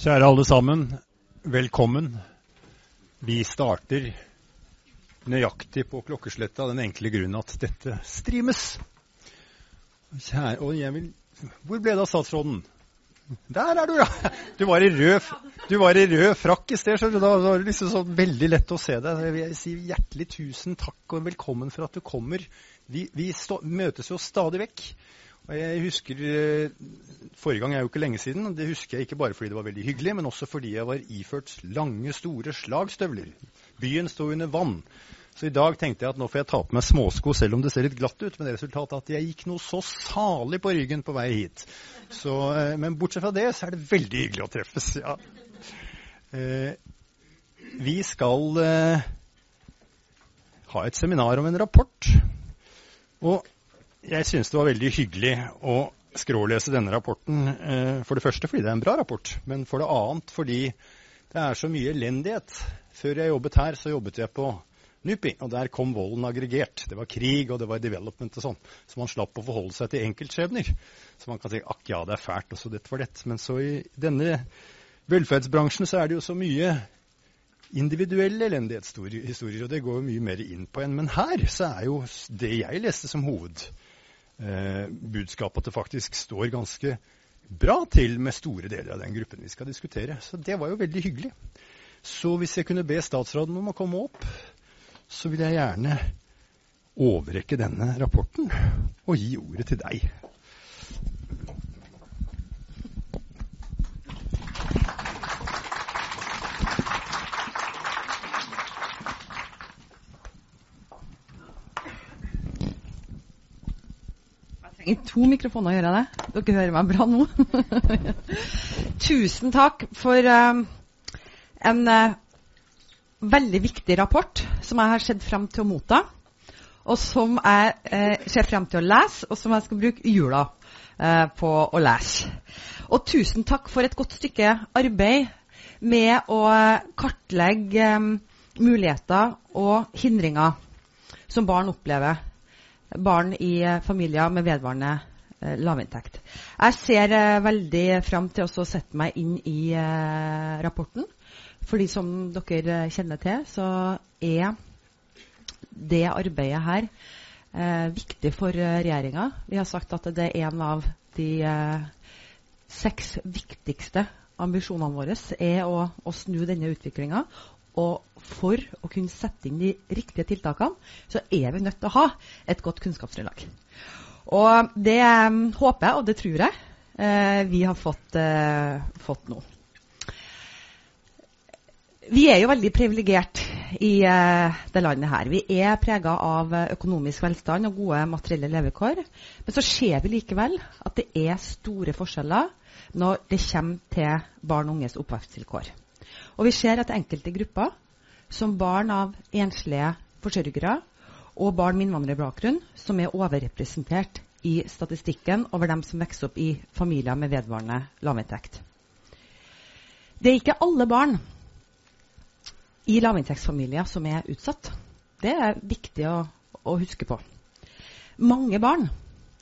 Kjære alle sammen, velkommen. Vi starter nøyaktig på klokkesletta av den enkle grunn at dette streames. Kjære, og jeg vil Hvor ble det av statsråden? Der er du, ja! Du var i rød, var i rød frakk i sted, så da var det liksom så veldig lett å se deg. Jeg vil si hjertelig tusen takk og velkommen for at du kommer. Vi, vi stå, møtes jo stadig vekk. Og jeg husker, Forrige gang er jo ikke lenge siden. Det husker jeg ikke bare fordi det var veldig hyggelig, men også fordi jeg var iført lange, store slagstøvler. Byen sto under vann. Så i dag tenkte jeg at nå får jeg ta på meg småsko, selv om det ser litt glatt ut. Men det resultatet at jeg gikk noe så salig på ryggen på vei hit. Så, men bortsett fra det, så er det veldig hyggelig å treffes. ja. Eh, vi skal eh, ha et seminar om en rapport. Og jeg syns det var veldig hyggelig å skrålese denne rapporten. Eh, for det første fordi det er en bra rapport, men for det annet fordi det er så mye elendighet. Før jeg jobbet her, så jobbet jeg på NUPI, og der kom volden aggregert. Det var krig, og det var development og sånn. Så man slapp å forholde seg til enkeltskjebner. Så man kan si akk ja, det er fælt, og så dette var dette. Men så i denne velferdsbransjen så er det jo så mye individuelle elendighetshistorier, og det går jo mye mer inn på en. Men her så er jo det jeg leste som hovedbudskapet, at det faktisk står ganske bra til med store deler av den gruppen vi skal diskutere. Så det var jo veldig hyggelig. Så hvis jeg kunne be statsråden om å komme opp så vil jeg gjerne overrekke denne rapporten og gi ordet til deg. Trenger to mikrofoner, gjør jeg det? Dere hører meg bra nå? Tusen takk for um, en uh, veldig viktig rapport som jeg har sett frem til å motta. Og som jeg eh, ser frem til å lese, og som jeg skal bruke jula eh, på å lese. Og tusen takk for et godt stykke arbeid med å kartlegge eh, muligheter og hindringer som barn opplever. Barn i eh, familier med vedvarende eh, lavinntekt. Jeg ser eh, veldig frem til å sette meg inn i rapporten. Fordi som dere kjenner til, så er det arbeidet her viktig for regjeringa. Vi har sagt at det er en av de seks viktigste ambisjonene våre er å, å snu denne utviklinga. Og for å kunne sette inn de riktige tiltakene, så er vi nødt til å ha et godt kunnskapsgrunnlag. Og det eh, håper jeg, og det tror jeg, eh, vi har fått, eh, fått nå. Vi er jo veldig privilegert i det landet her. Vi er prega av økonomisk velstand og gode materielle levekår. Men så ser vi likevel at det er store forskjeller når det kommer til barn og unges oppvekstvilkår. Og vi ser at enkelte grupper, som barn av enslige forsørgere og barn med innvandrerbakgrunn, som er overrepresentert i statistikken over dem som vokser opp i familier med vedvarende lavinntekt. Det er ikke alle barn i lavinntektsfamilier som er utsatt. Det er viktig å, å, huske på. Mange barn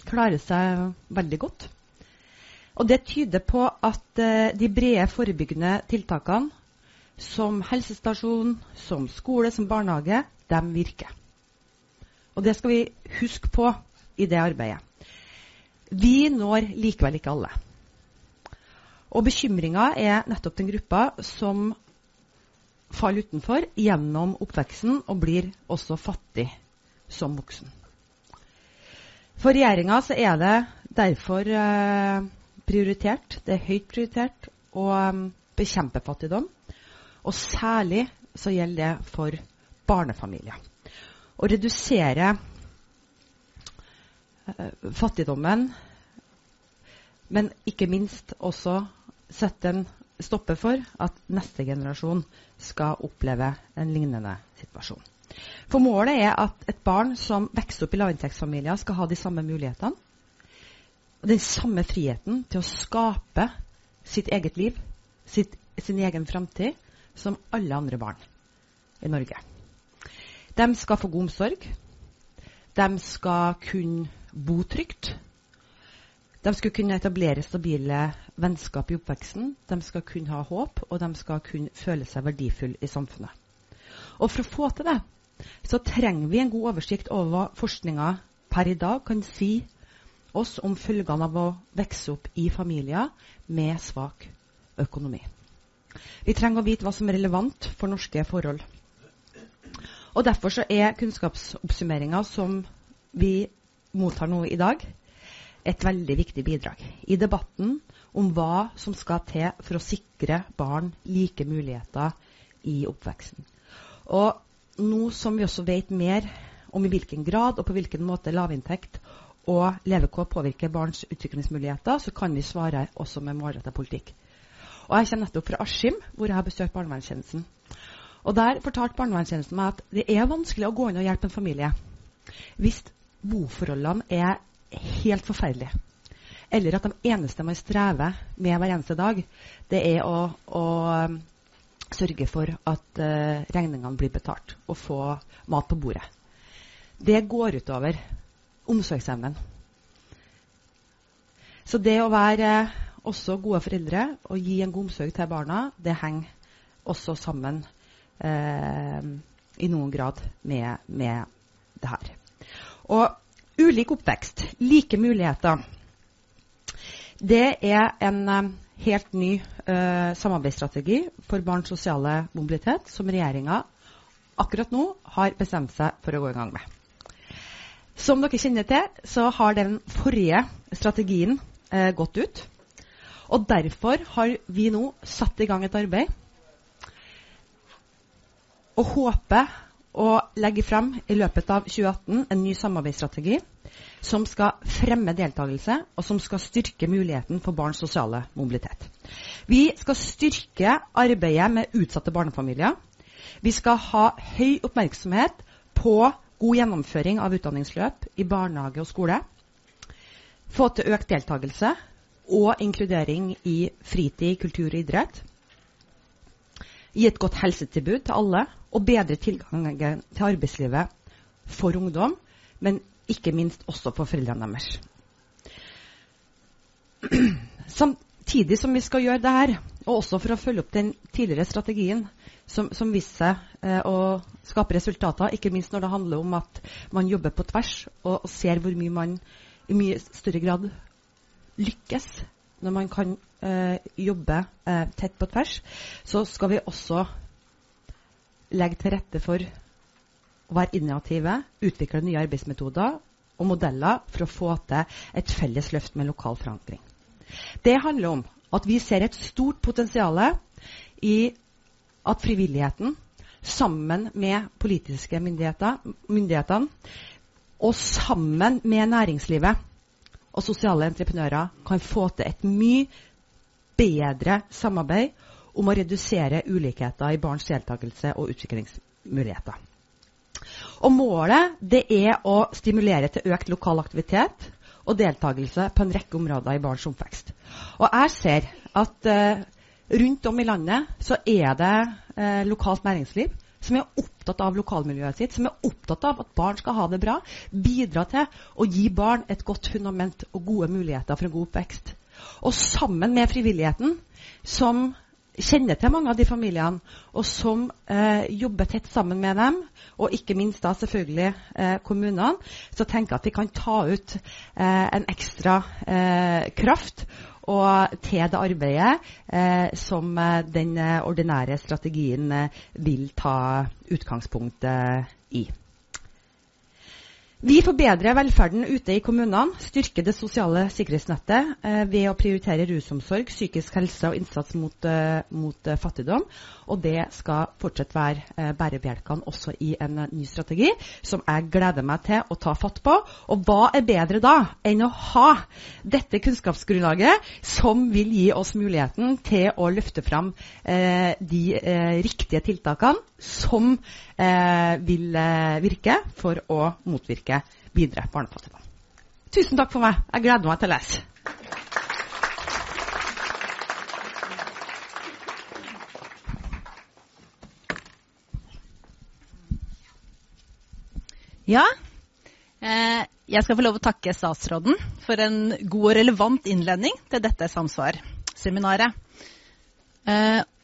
klarer seg veldig godt. Og det tyder på at uh, de brede forebyggende tiltakene, som helsestasjon, som skole, som barnehage, de virker. Og det skal vi huske på i det arbeidet. Vi når likevel ikke alle. Og bekymringa er nettopp den gruppa som faller utenfor gjennom oppveksten og blir også fattig som voksen. For regjeringa er det derfor eh, prioritert, det er høyt prioritert, å um, bekjempe fattigdom. Og særlig så gjelder det for barnefamilier. Å redusere eh, fattigdommen, men ikke minst også sette en stopper for at neste generasjon skal oppleve en lignende situasjon. For målet er at et barn som vokser opp i lavinntektsfamilier, skal ha de samme mulighetene og den samme friheten til å skape sitt eget liv, sitt, sin egen framtid, som alle andre barn i Norge. De skal få god omsorg. De skal kunne bo trygt. De skulle kunne etablere stabile vennskap i oppveksten, de skal kunne ha håp, og de skal kunne føle seg verdifulle i samfunnet. Og For å få til det så trenger vi en god oversikt over hva forskninga per i dag kan si oss om følgene av å vokse opp i familier med svak økonomi. Vi trenger å vite hva som er relevant for norske forhold. Og Derfor så er kunnskapsoppsummeringa som vi mottar nå i dag, et veldig viktig bidrag i debatten om hva som skal til for å sikre barn like muligheter i oppveksten. Og nå som vi også vet mer om i hvilken grad og på hvilken måte lavinntekt og levekår påvirker barns utviklingsmuligheter, så kan vi svare også med målrettet politikk. Og Jeg kommer nettopp fra Askim, hvor jeg har besøkt barnevernstjenesten. Og Der fortalte barnevernstjenesten meg at det er vanskelig å gå inn og hjelpe en familie hvis boforholdene er helt forferdelige. Eller at de eneste man strever med hver eneste dag, det er å, å um, sørge for at uh, regningene blir betalt og få mat på bordet. Det går utover omsorgsevnen. Så det å være også gode foreldre og gi en god omsorg til barna, det henger også sammen eh, i noen grad med, med det her. Og ulik oppvekst, like muligheter, det er en eh, helt ny eh, samarbeidsstrategi for barns sosiale mobilitet som regjeringa akkurat nå har bestemt seg for å gå i gang med. Som dere kjenner til, så har den forrige strategien eh, gått ut. Og derfor har vi nå satt i gang et arbeid og håper å legge frem i løpet av 2018 en ny samarbeidsstrategi som skal fremme deltakelse, og som skal styrke muligheten for barns sosiale mobilitet. Vi skal styrke arbeidet med utsatte barnefamilier. Vi skal ha høy oppmerksomhet på god gjennomføring av utdanningsløp i barnehage og skole. Få til økt deltakelse og inkludering i fritid, kultur og idrett. Gi et godt helsetilbud til alle og bedre tilgangen til arbeidslivet for ungdom, men ikke minst også for foreldrene deres. Samtidig som vi skal gjøre det her, og også for å følge opp den tidligere strategien, som, som viste seg eh, å skape resultater, ikke minst når det handler om at man jobber på tvers og, og ser hvor mye man i mye større grad lykkes når man kan eh, jobbe eh, tett på tvers, så skal vi også legge til rette for å være innovative, utvikle nye arbeidsmetoder og modeller for å få til et felles løft med lokal forankring. Det handler om at vi ser et stort potensial i at frivilligheten sammen med politiske myndigheter og sammen med næringslivet og sosiale entreprenører kan få til et mye bedre samarbeid om å redusere ulikheter i barns deltakelse og utviklingsmuligheter. Og Målet det er å stimulere til økt lokal aktivitet og deltakelse på en rekke områder i barns oppvekst. Og jeg ser at uh, Rundt om i landet så er det uh, lokalt næringsliv som er opptatt av lokalmiljøet sitt, som er opptatt av at barn skal ha det bra. Bidra til å gi barn et godt fundament og gode muligheter for en god oppvekst. Og sammen med frivilligheten, som kjenner til mange av de familiene, og som eh, jobber tett sammen med dem, og ikke minst da selvfølgelig eh, kommunene, så tenker jeg at vi kan ta ut eh, en ekstra eh, kraft og til det arbeidet eh, som eh, den eh, ordinære strategien vil ta utgangspunkt i. Vi forbedrer velferden ute i kommunene, styrker det sosiale sikkerhetsnettet eh, ved å prioritere rusomsorg, psykisk helse og innsats mot, eh, mot eh, fattigdom. Og det skal fortsatt være eh, bærebjelkene også i en ny strategi, som jeg gleder meg til å ta fatt på. Og hva er bedre da enn å ha dette kunnskapsgrunnlaget, som vil gi oss muligheten til å løfte fram eh, de eh, riktige tiltakene som vil virke for å motvirke videre barnefattigdom. Tusen takk for meg. Jeg gleder meg til å lese. Ja, eh, jeg skal få lov å takke statsråden for en god og relevant innledning til dette Samsvar-seminaret.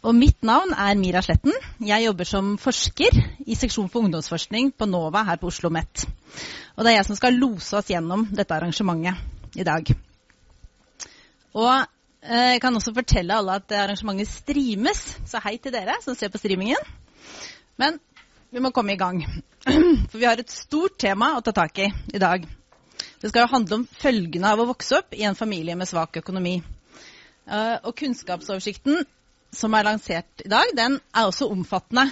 Og mitt navn er Mira Sletten. Jeg jobber som forsker i seksjon for ungdomsforskning på NOVA her på Oslo OsloMet. Og det er jeg som skal lose oss gjennom dette arrangementet i dag. Og uh, jeg kan også fortelle alle at arrangementet streames, så hei til dere som ser på streamingen. Men vi må komme i gang. For vi har et stort tema å ta tak i i dag. Det skal jo handle om følgene av å vokse opp i en familie med svak økonomi. Eh, og kunnskapsoversikten som er lansert i dag, den er også omfattende.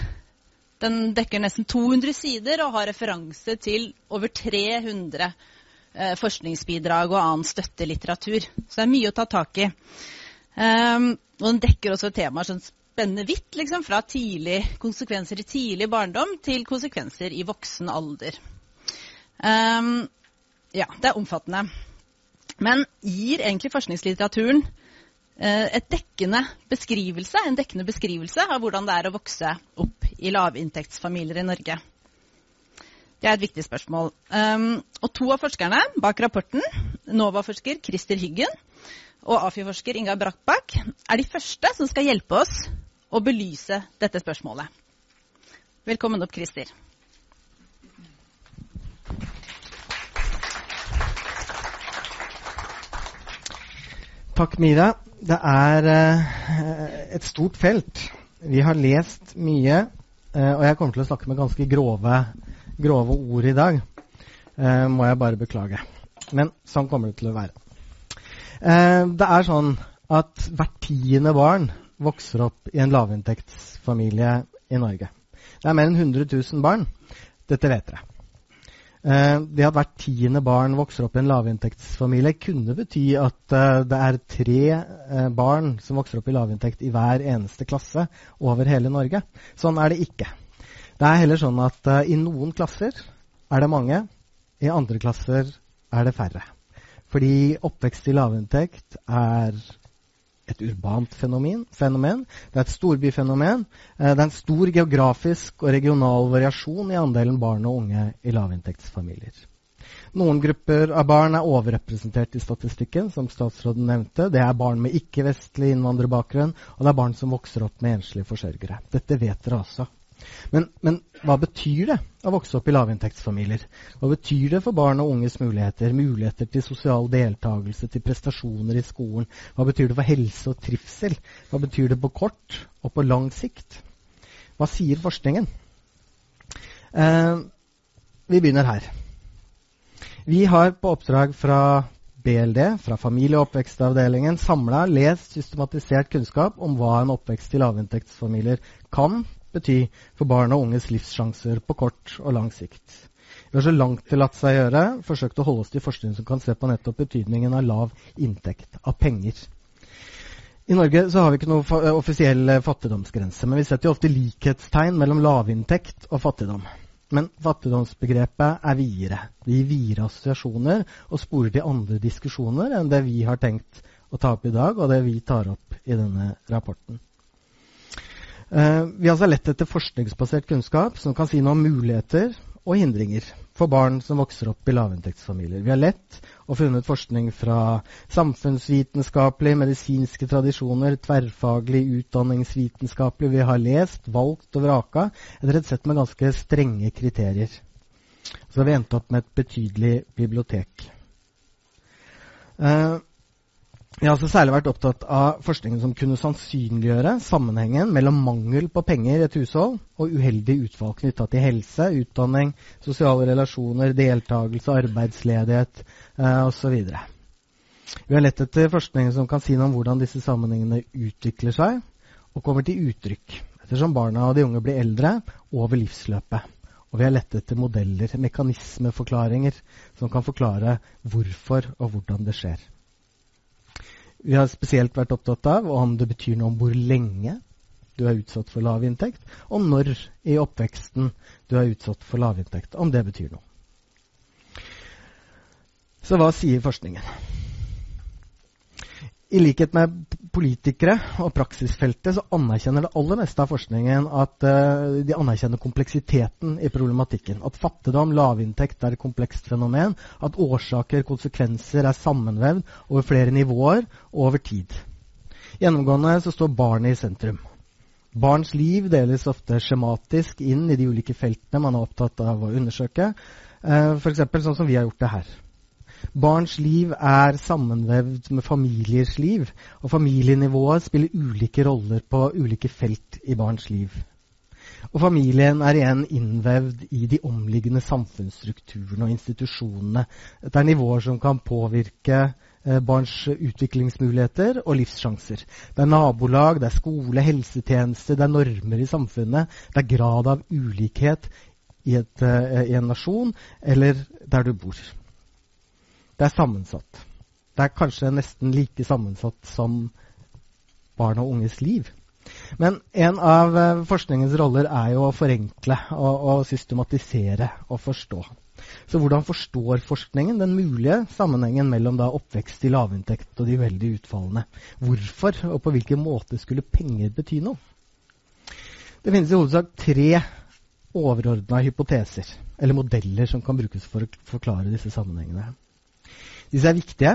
Den dekker nesten 200 sider og har referanse til over 300 eh, forskningsbidrag og annen støttelitteratur. Så det er mye å ta tak i. Um, og den dekker også temaer som spennende vidt, liksom, fra tidlig, konsekvenser i tidlig barndom til konsekvenser i voksen alder. Um, ja, det er omfattende. Men gir egentlig forskningslitteraturen dekkende beskrivelse, en dekkende beskrivelse av hvordan det er å vokse opp i lavinntektsfamilier i Norge? Det er et viktig spørsmål. Um, og to av forskerne bak rapporten, NOVA-forsker Christer Hyggen og AFI-forsker Inga Brakkbakk, er de første som skal hjelpe oss å belyse dette spørsmålet. Velkommen opp, Christer. Takk, Mira. Det er uh, et stort felt. Vi har lest mye, uh, og jeg kommer til å snakke med ganske grove, grove ord i dag. Uh, må jeg bare beklage. Men sånn kommer det til å være. det er sånn at hvert tiende barn vokser opp i en lavinntektsfamilie i Norge. Det er mer enn 100 000 barn. Dette vet dere. Eh, det at hvert tiende barn vokser opp i en lavinntektsfamilie, kunne bety at eh, det er tre eh, barn som vokser opp i lavinntekt i hver eneste klasse over hele Norge. Sånn er det ikke. Det er heller sånn at i noen klasser er det mange, i andre klasser er det færre. Fordi oppvekst i lavinntekt er et urbant fenomen. fenomen. Det er et storbyfenomen. Eh, det er en stor geografisk og regional variasjon i andelen barn og unge i lavinntektsfamilier. Noen grupper av barn er overrepresentert i statistikken, som statsråden nevnte. Det er barn med ikke-vestlig innvandrerbakgrunn, og det er barn som vokser opp med enslige forsørgere. Dette vet dere også. Men, men, hva betyr det å vokse opp i lavinntektsfamilier? Hva betyr det for barn og unges muligheter? Muligheter til sosial deltakelse, til prestasjoner i skolen? Hva betyr det for helse og trivsel? Hva betyr det på kort og på lang sikt? Hva sier forskningen? Eh, vi begynner her. Vi har på oppdrag fra BLD, fra familie- og oppvekstavdelingen, samla, lest systematisert kunnskap om hva en oppvekst i lavinntektsfamilier kan bety for barn og unges livssjanser på kort og lang sikt. Vi har så langt det latt seg gjøre forsøkt å holde oss til forskning som kan se på nettopp betydningen av lav inntekt, av penger. I Norge så har vi ikke noen offisiell fattigdomsgrense, men vi setter jo ofte likhetstegn mellom lavinntekt og fattigdom. Men fattigdomsbegrepet er videre. Det gir videre assosiasjoner og sporer til andre diskusjoner enn det vi har tenkt å ta opp i dag, og det vi tar opp i denne rapporten. Uh, vi har altså lett etter forskningsbasert kunnskap som kan si noe om muligheter og hindringer for barn som vokser opp i lavinntektsfamilier. Vi har lett og funnet forskning fra samfunnsvitenskapelige, medisinske tradisjoner, tverrfaglig, utdanningsvitenskapelig. Vi har lest, valgt og vraka etter et sett med ganske strenge kriterier. Så har vi endt opp med et betydelig bibliotek. Uh, jeg har også særlig vært opptatt av forskningen som kunne sannsynliggjøre sammenhengen mellom mangel på penger i et hushold og uheldig utfall knytta til helse, utdanning, sosiale relasjoner, deltakelse, arbeidsledighet eh, osv. Vi har lett etter forskning som kan si noe om hvordan disse sammenhengene utvikler seg og kommer til uttrykk ettersom barna og de unge blir eldre over livsløpet. Og vi har lett etter modeller, mekanismeforklaringer, som kan forklare hvorfor og hvordan det skjer. Vi har spesielt vært opptatt av om det betyr noe om hvor lenge du er utsatt for lavinntekt, og når i oppveksten du er utsatt for lavinntekt. Om det betyr noe. Så hva sier forskningen? I likhet med politikere og praksisfeltet så anerkjenner det aller meste av forskningen at uh, de anerkjenner kompleksiteten i problematikken. At fattigdom, lavinntekt er et komplekst fenomen. At årsaker, konsekvenser er sammenvevd over flere nivåer og over tid. Gjennomgående så står barnet i sentrum. Barns liv deles ofte skjematisk inn i de ulike feltene man er opptatt av å undersøke. Uh, F.eks. sånn som vi har gjort det her. Barns liv er sammenvevd med familiers liv, og familienivået spiller ulike roller på ulike felt i barns liv. Og familien er igjen innvevd i de omliggende samfunnsstrukturene og institusjonene. Dette er nivåer som kan påvirke eh, barns utviklingsmuligheter og livssjanser. Det er nabolag, det er skole, helsetjeneste, det er normer i samfunnet. Det er grad av ulikhet i, et, eh, i en nasjon eller der du bor. Det er sammensatt. Det er kanskje nesten like sammensatt som barn og unges liv. Men en av eh, forskningens roller er jo å forenkle og, og systematisere og forstå. Så hvordan forstår forskningen den mulige sammenhengen mellom oppvekst i lavinntekt og de veldig utfallende? Hvorfor og på hvilken måte skulle penger bety noe? Det finnes i hovedsak tre overordna hypoteser, eller modeller, som kan brukes for å forklare disse sammenhengene. Disse er viktige,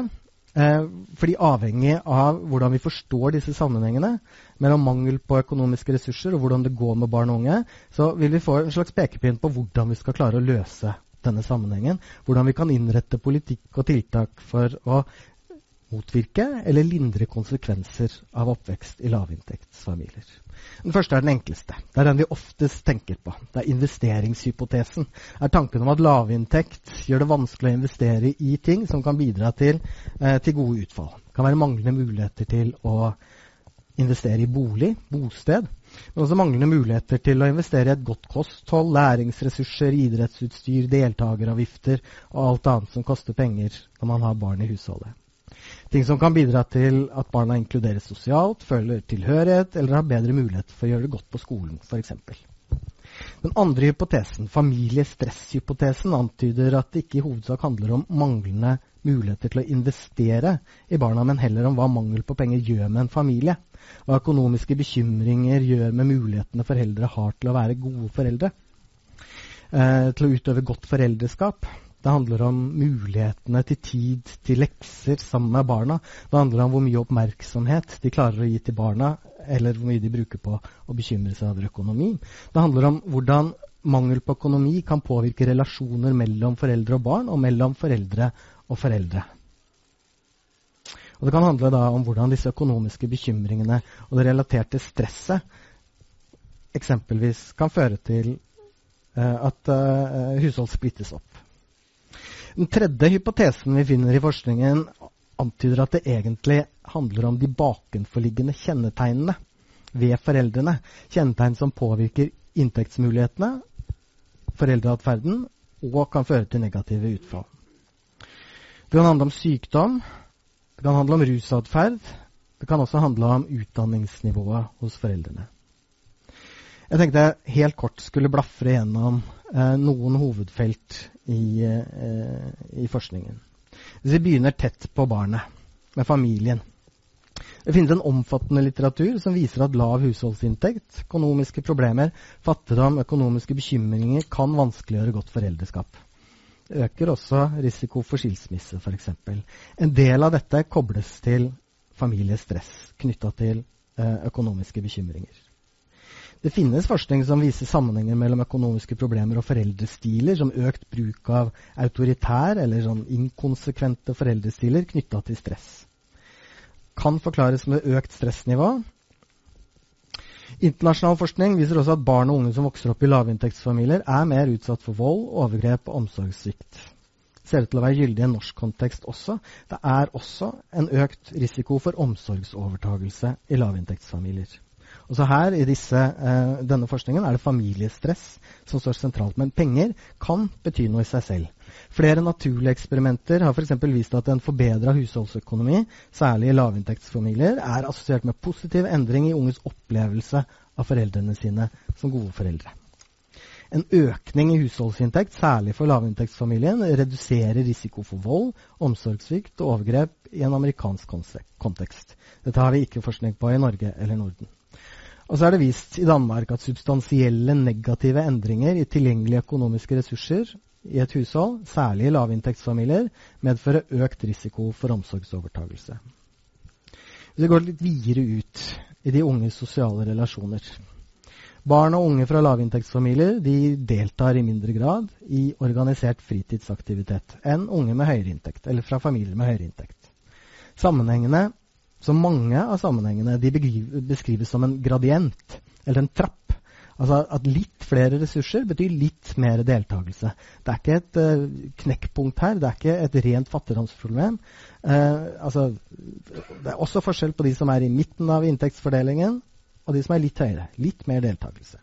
eh, fordi avhengig av hvordan vi forstår disse sammenhengene mellom mangel på økonomiske ressurser og hvordan det går med barn og unge, så vil vi få en slags pekepinn på hvordan vi skal klare å løse denne sammenhengen. Hvordan vi kan innrette politikk og tiltak for å motvirke eller lindre konsekvenser av oppvekst i lavinntektsfamilier. Den første er den enkleste. Det er den vi oftest tenker på. Det er investeringshypotesen. Det er tanken om at lavinntekt gjør det vanskelig å investere i ting som kan bidra til, eh, til gode utfall. Det kan være manglende muligheter til å investere i bolig, bosted. Men også manglende muligheter til å investere i et godt kosthold, læringsressurser, idrettsutstyr, deltakeravgifter og alt annet som koster penger når man har barn i husholdet. Ting som kan bidra til at barna inkluderes sosialt, føler tilhørighet eller har bedre mulighet for å gjøre det godt på skolen f.eks. Den andre hypotesen, familiestresshypotesen, antyder at det ikke i hovedsak handler om manglende muligheter til å investere i barna, men heller om hva mangel på penger gjør med en familie. Hva økonomiske bekymringer gjør med mulighetene foreldre har til å være gode foreldre. Eh, til å utøve godt foreldreskap. Det handler om mulighetene til tid til lekser sammen med barna. Det handler om hvor mye oppmerksomhet de klarer å gi til barna, eller hvor mye de bruker på å bekymre seg over økonomi. Det handler om hvordan mangel på økonomi kan påvirke relasjoner mellom foreldre og barn, og mellom foreldre og foreldre. Og Det kan handle om hvordan disse økonomiske bekymringene og det relaterte stresset eksempelvis kan føre til uh, at uh, hushold splittes opp. Den tredje hypotesen vi finner i forskningen, antyder at det egentlig handler om de bakenforliggende kjennetegnene ved foreldrene. Kjennetegn som påvirker inntektsmulighetene, foreldreatferden og kan føre til negative utfall. Det kan handle om sykdom, det kan handle om rusatferd. Det kan også handle om utdanningsnivået hos foreldrene. Jeg tenkte jeg helt kort skulle blafre gjennom noen hovedfelt i, eh, i, forskningen. Vi begynner tett på barnet, med familien. Det finnes en omfattende litteratur som viser at lav husholdsinntekt, økonomiske problemer, fattigdom, økonomiske bekymringer kan vanskeliggjøre godt foreldreskap. Det øker også risiko for skilsmisse, f.eks. En del av dette kobles til familiestress knytta til eh, økonomiske bekymringer. Det finnes forskning som viser sammenhenger mellom økonomiske problemer og foreldrestiler, som økt bruk av autoritær eller sånn inkonsekvente foreldrestiler knytta til stress. Kan forklares med økt stressnivå. Internasjonal forskning viser også at barn og unge som vokser opp i lavinntektsfamilier, er mer utsatt for vold, overgrep og omsorgssvikt. Ser ut til å være gyldig i en norsk kontekst også. Det er også en økt risiko for omsorgsovertagelse i lavinntektsfamilier. Også her i disse, eh, denne forskningen er det familiestress som står sentralt. Men penger kan bety noe i seg selv. Flere naturlige eksperimenter har f.eks. vist at en forbedra husholdsøkonomi, særlig i lavinntektsfamilier, er assosiert med positiv endring i unges opplevelse av foreldrene sine som gode foreldre. En økning i husholdsinntekt, særlig for lavinntektsfamilien, reduserer risiko for vold, omsorgssvikt og overgrep i en amerikansk kontekst. Dette har vi ikke forskning på i Norge eller Norden. Og så er det vist i Danmark at substansielle negative endringer i tilgjengelige økonomiske ressurser i et hushold, særlig i lavinntektsfamilier, medfører økt risiko for omsorgsovertagelse. Vi går litt videre ut i de unges sosiale relasjoner Barn og unge fra lavinntektsfamilier de deltar i mindre grad i organisert fritidsaktivitet enn unge med høyere inntekt, eller fra familier med høyere inntekt. Sammenhengene, så mange av sammenhengene de beskrives som en gradient, eller en trapp. Altså at litt flere ressurser betyr litt mer deltakelse. Det er ikke et uh, knekkpunkt her. Det er ikke et rent fattigdomsproblem. Uh, altså, det er også forskjell på de som er i midten av inntektsfordelingen, og de som er litt høyere. Litt mer deltakelse.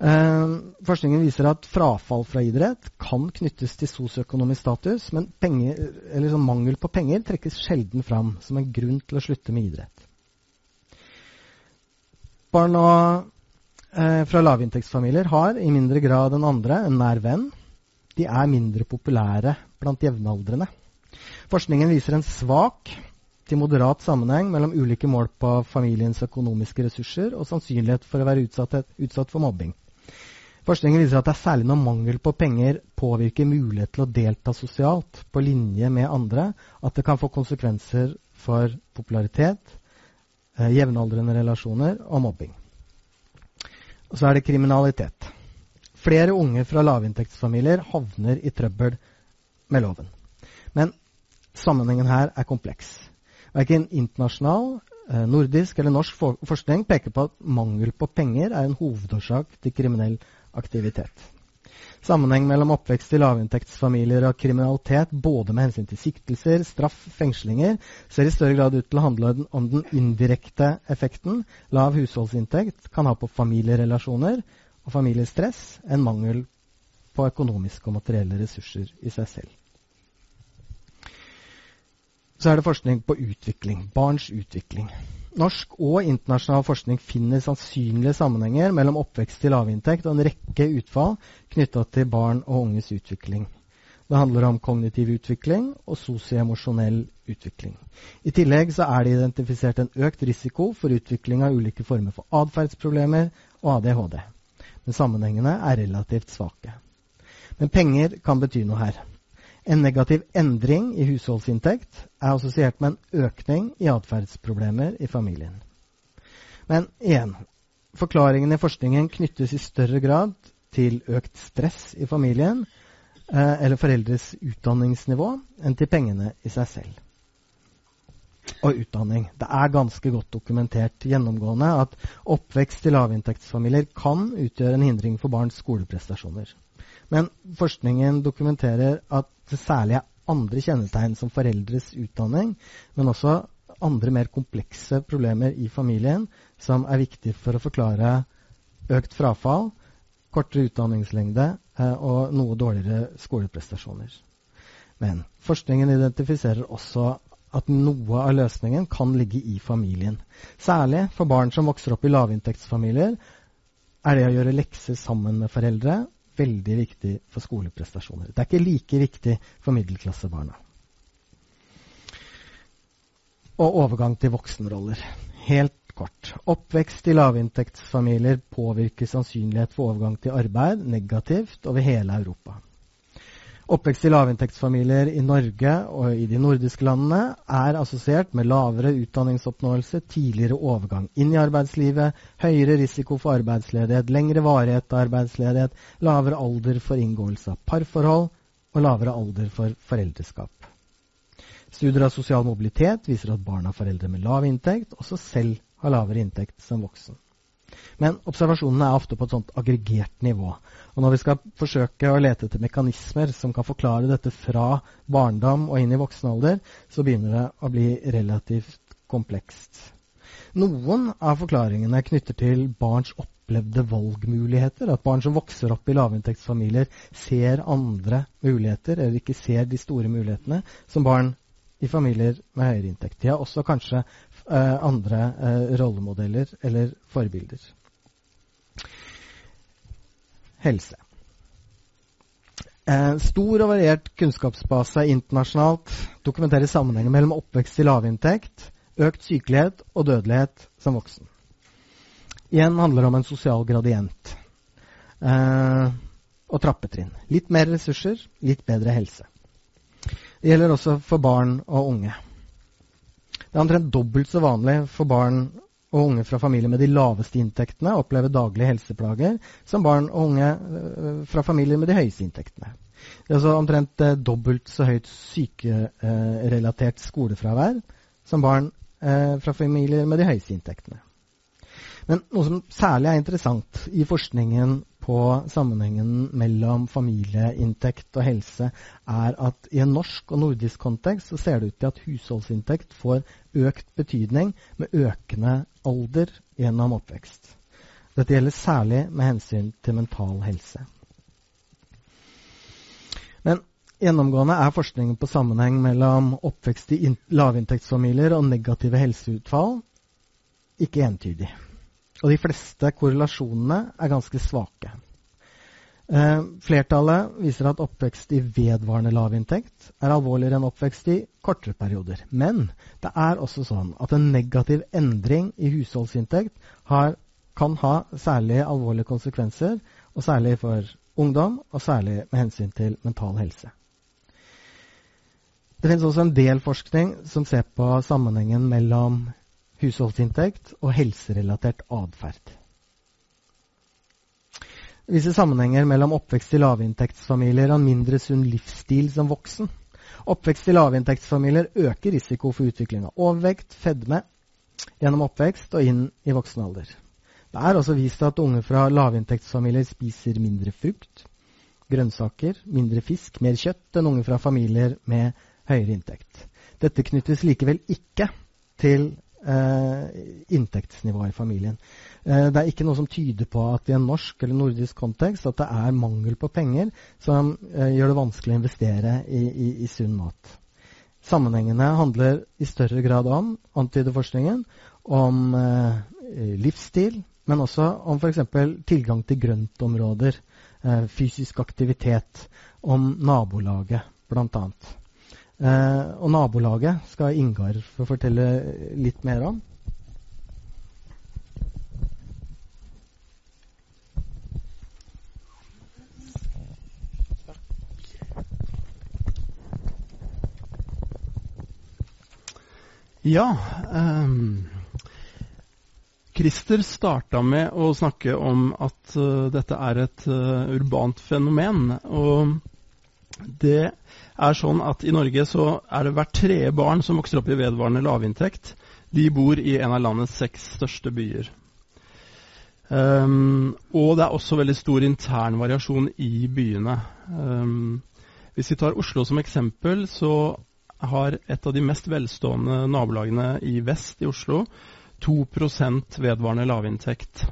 Eh, forskningen viser at frafall fra idrett kan knyttes til sosioøkonomisk status, men penger, sånn mangel på penger trekkes sjelden fram som en grunn til å slutte med idrett. Barn og, eh, fra lavinntektsfamilier har i mindre grad enn andre en nær venn. De er mindre populære blant jevnaldrende. Forskningen viser en svak til moderat sammenheng mellom ulike mål på familiens økonomiske ressurser og sannsynlighet for å være utsatt, utsatt for mobbing. Forskningen viser at det er særlig når mangel på penger påvirker mulighet til å delta sosialt på linje med andre, at det kan få konsekvenser for popularitet, eh, jevnaldrende relasjoner og mobbing. Og så er det kriminalitet. Flere unge fra lavinntektsfamilier havner i trøbbel med loven. Men sammenhengen her er kompleks. Verken internasjonal, eh, nordisk eller norsk forskning peker på at mangel på penger er en hovedårsak til kriminell aktivitet. Sammenheng mellom oppvekst i lavinntektsfamilier og kriminalitet, både med hensyn til siktelser, straff, fengslinger, ser i større grad ut til å handle om den indirekte effekten lav husholdsinntekt kan ha på familierelasjoner og familiestress, enn mangel på økonomiske og materielle ressurser i seg selv. Så er det forskning på utvikling. Barns utvikling. Norsk og internasjonal forskning finner sannsynlige sammenhenger mellom oppvekst til lavinntekt og en rekke utfall knytta til barn og unges utvikling. Det handler om kognitiv utvikling og sosioemosjonell utvikling. I tillegg er det identifisert en økt risiko for utvikling av ulike former for atferdsproblemer og ADHD. Men sammenhengene er relativt svake. Men penger kan bety noe her. En negativ endring i husholdsinntekt er assosiert med en økning i atferdsproblemer i familien. Men igjen forklaringen i forskningen knyttes i større grad til økt stress i familien eh, eller foreldres utdanningsnivå enn til pengene i seg selv. Og utdanning. Det er ganske godt dokumentert gjennomgående at oppvekst i lavinntektsfamilier kan utgjøre en hindring for barns skoleprestasjoner. Men forskningen dokumenterer at det særlig er andre kjennetegn som foreldres utdanning, men også andre mer komplekse problemer i familien som er viktig for å forklare økt frafall, kortere utdanningslengde eh, og noe dårligere skoleprestasjoner. Men forskningen identifiserer også at noe av løsningen kan ligge i familien. Særlig for barn som vokser opp i lavinntektsfamilier, er det å gjøre lekser sammen med foreldre veldig viktig for skoleprestasjoner. Det er ikke like viktig for middelklassebarna. Og overgang til voksenroller. Helt kort. Oppvekst i lavinntektsfamilier påvirker sannsynlighet for overgang til arbeid negativt over hele Europa. Oppvekst i lavinntektsfamilier i Norge og i de nordiske landene er assosiert med lavere utdanningsoppnåelse, tidligere overgang inn i arbeidslivet, høyere risiko for arbeidsledighet, lengre varighet av arbeidsledighet, lavere alder for inngåelse av parforhold og lavere alder for foreldreskap. Studier av sosial mobilitet viser at barn av foreldre med lav inntekt også selv har lavere inntekt som voksen. Men observasjonene er ofte på et sånt aggregert nivå. Og når vi skal forsøke å lete etter mekanismer som kan forklare dette fra barndom og inn i voksen alder, så begynner det å bli relativt komplekst. Noen av forklaringene knytter til barns opplevde valgmuligheter. At barn som vokser opp i lavinntektsfamilier, ser andre muligheter, eller ikke ser de store mulighetene, som barn i familier med høyere inntekt. De har også kanskje eh, andre eh, rollemodeller eller forbilder helse. Eh, stor og variert kunnskapsbase internasjonalt dokumenterer sammenhengen mellom oppvekst i lavinntekt, økt sykelighet og dødelighet som voksen. Igjen handler det om en sosial gradient eh, og trappetrinn. Litt mer ressurser, litt bedre helse. Det gjelder også for barn og unge. Det er omtrent dobbelt så vanlig for barn og unge fra familier med de laveste inntektene opplever daglige helseplager som barn og unge øh, fra familier med de høyeste inntektene. Det er altså omtrent øh, dobbelt så høyt sykerelatert skolefravær som barn fra familier med de høyeste inntektene. Men noe som særlig er interessant i forskningen på sammenhengen mellom familieinntekt og helse, er at i en norsk og nordisk kontekst så ser det ut til at husholdsinntekt får økt betydning med økende alder gjennom oppvekst. Dette gjelder særlig med hensyn til mental helse. Men gjennomgående er forskningen på sammenheng mellom oppvekst i lavinntektsfamilier og negative helseutfall ikke entydig. Og de fleste korrelasjonene er ganske svake. Eh, flertallet viser at oppvekst i vedvarende lavinntekt er alvorligere enn oppvekst i kortere perioder. Men det er også sånn at en negativ endring i husholdsinntekt har, kan ha særlig alvorlige konsekvenser, og særlig for ungdom, og særlig med hensyn til mental helse. Det finnes også en del forskning som ser på sammenhengen mellom husholdsinntekt og helserelatert atferd. Viser sammenhenger mellom oppvekst i lavinntektsfamilier og en mindre sunn livsstil som voksen. Oppvekst i lavinntektsfamilier øker risiko for utvikling av overvekt, fedme, gjennom oppvekst og inn i voksen alder. Det er også vist at unge fra lavinntektsfamilier spiser mindre frukt, grønnsaker, mindre fisk, mer kjøtt enn unge fra familier med høyere inntekt. Dette knyttes likevel ikke til inntektsnivået i familien. Eh, det er ikke noe som tyder på at i en norsk eller nordisk kontekst at det er mangel på penger som eh, gjør det vanskelig å investere i, i, i sunn mat. Sammenhengene handler i større grad om, antideforskningen, om eh, livsstil, men også om f.eks. tilgang til grøntområder, eh, fysisk aktivitet, om nabolaget bl.a. Eh, og nabolaget skal Ingar få fortelle litt mer om. Ja. Um, Christer starta med å snakke om at uh, dette er et uh, urbant fenomen. Og det er sånn at i Norge så er det hvert tredje barn som vokser opp i vedvarende lavinntekt. De bor i en av landets seks største byer. Um, og det er også veldig stor intern variasjon i byene. Um, hvis vi tar Oslo som eksempel, så har et av de mest velstående nabolagene i vest i Oslo 2% vedvarende lavinntekt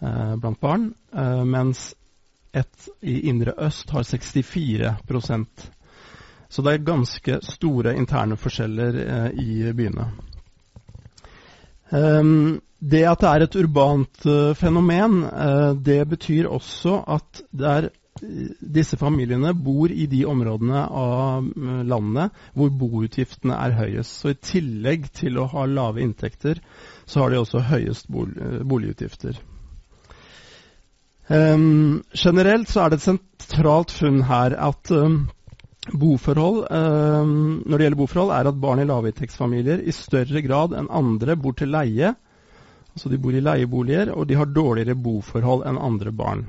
eh, blant barn, eh, mens et i indre øst har 64 Så det er ganske store interne forskjeller eh, i byene. Um, det at det er et urbant uh, fenomen, uh, det betyr også at er, disse familiene bor i de områdene av landet hvor boutgiftene er høyest. Så i tillegg til å ha lave inntekter, så har de også høyest boligutgifter. Um, generelt så er det et sentralt funn her at um, boforhold, eh, når det gjelder boforhold, er at barn i lavinntektsfamilier i større grad enn andre bor til leie. Altså de bor i leieboliger, og de har dårligere boforhold enn andre barn.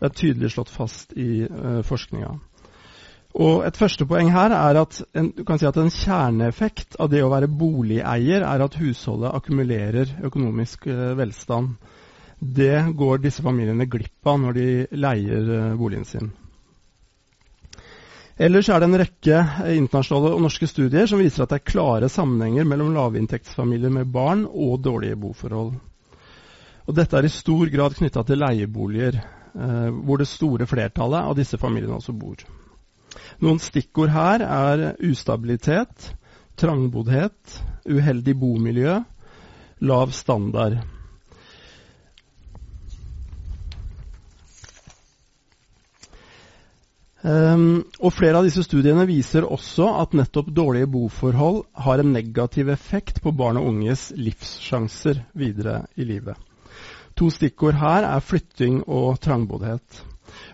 Det er tydelig slått fast i eh, forskninga. Og Et første poeng her er at en, du kan si at en kjerneeffekt av det å være boligeier er at husholdet akkumulerer økonomisk eh, velstand det går disse familiene glipp av når de leier eh, boligen sin. Ellers er det en rekke internasjonale og norske studier som viser at det er klare sammenhenger mellom lavinntektsfamilier med barn og dårlige boforhold. Og dette er i stor grad knytta til leieboliger, eh, hvor det store flertallet av disse familiene også bor. Noen stikkord her er ustabilitet, trangboddhet, uheldig bomiljø, lav standard. Um, og Flere av disse studiene viser også at nettopp dårlige boforhold har en negativ effekt på barn og unges livssjanser videre i livet. To stikkord her er flytting og trangboddhet.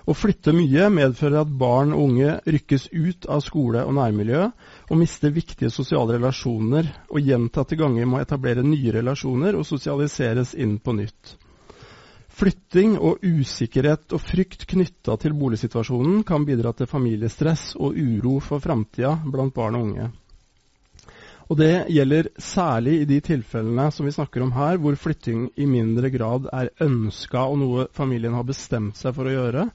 Å flytte mye medfører at barn og unge rykkes ut av skole og nærmiljø og mister viktige sosiale relasjoner og gjentatte ganger må etablere nye relasjoner og sosialiseres inn på nytt. Flytting og usikkerhet og frykt knytta til boligsituasjonen kan bidra til familiestress og uro for framtida blant barn og unge. Og Det gjelder særlig i de tilfellene som vi snakker om her, hvor flytting i mindre grad er ønska og noe familien har bestemt seg for å gjøre,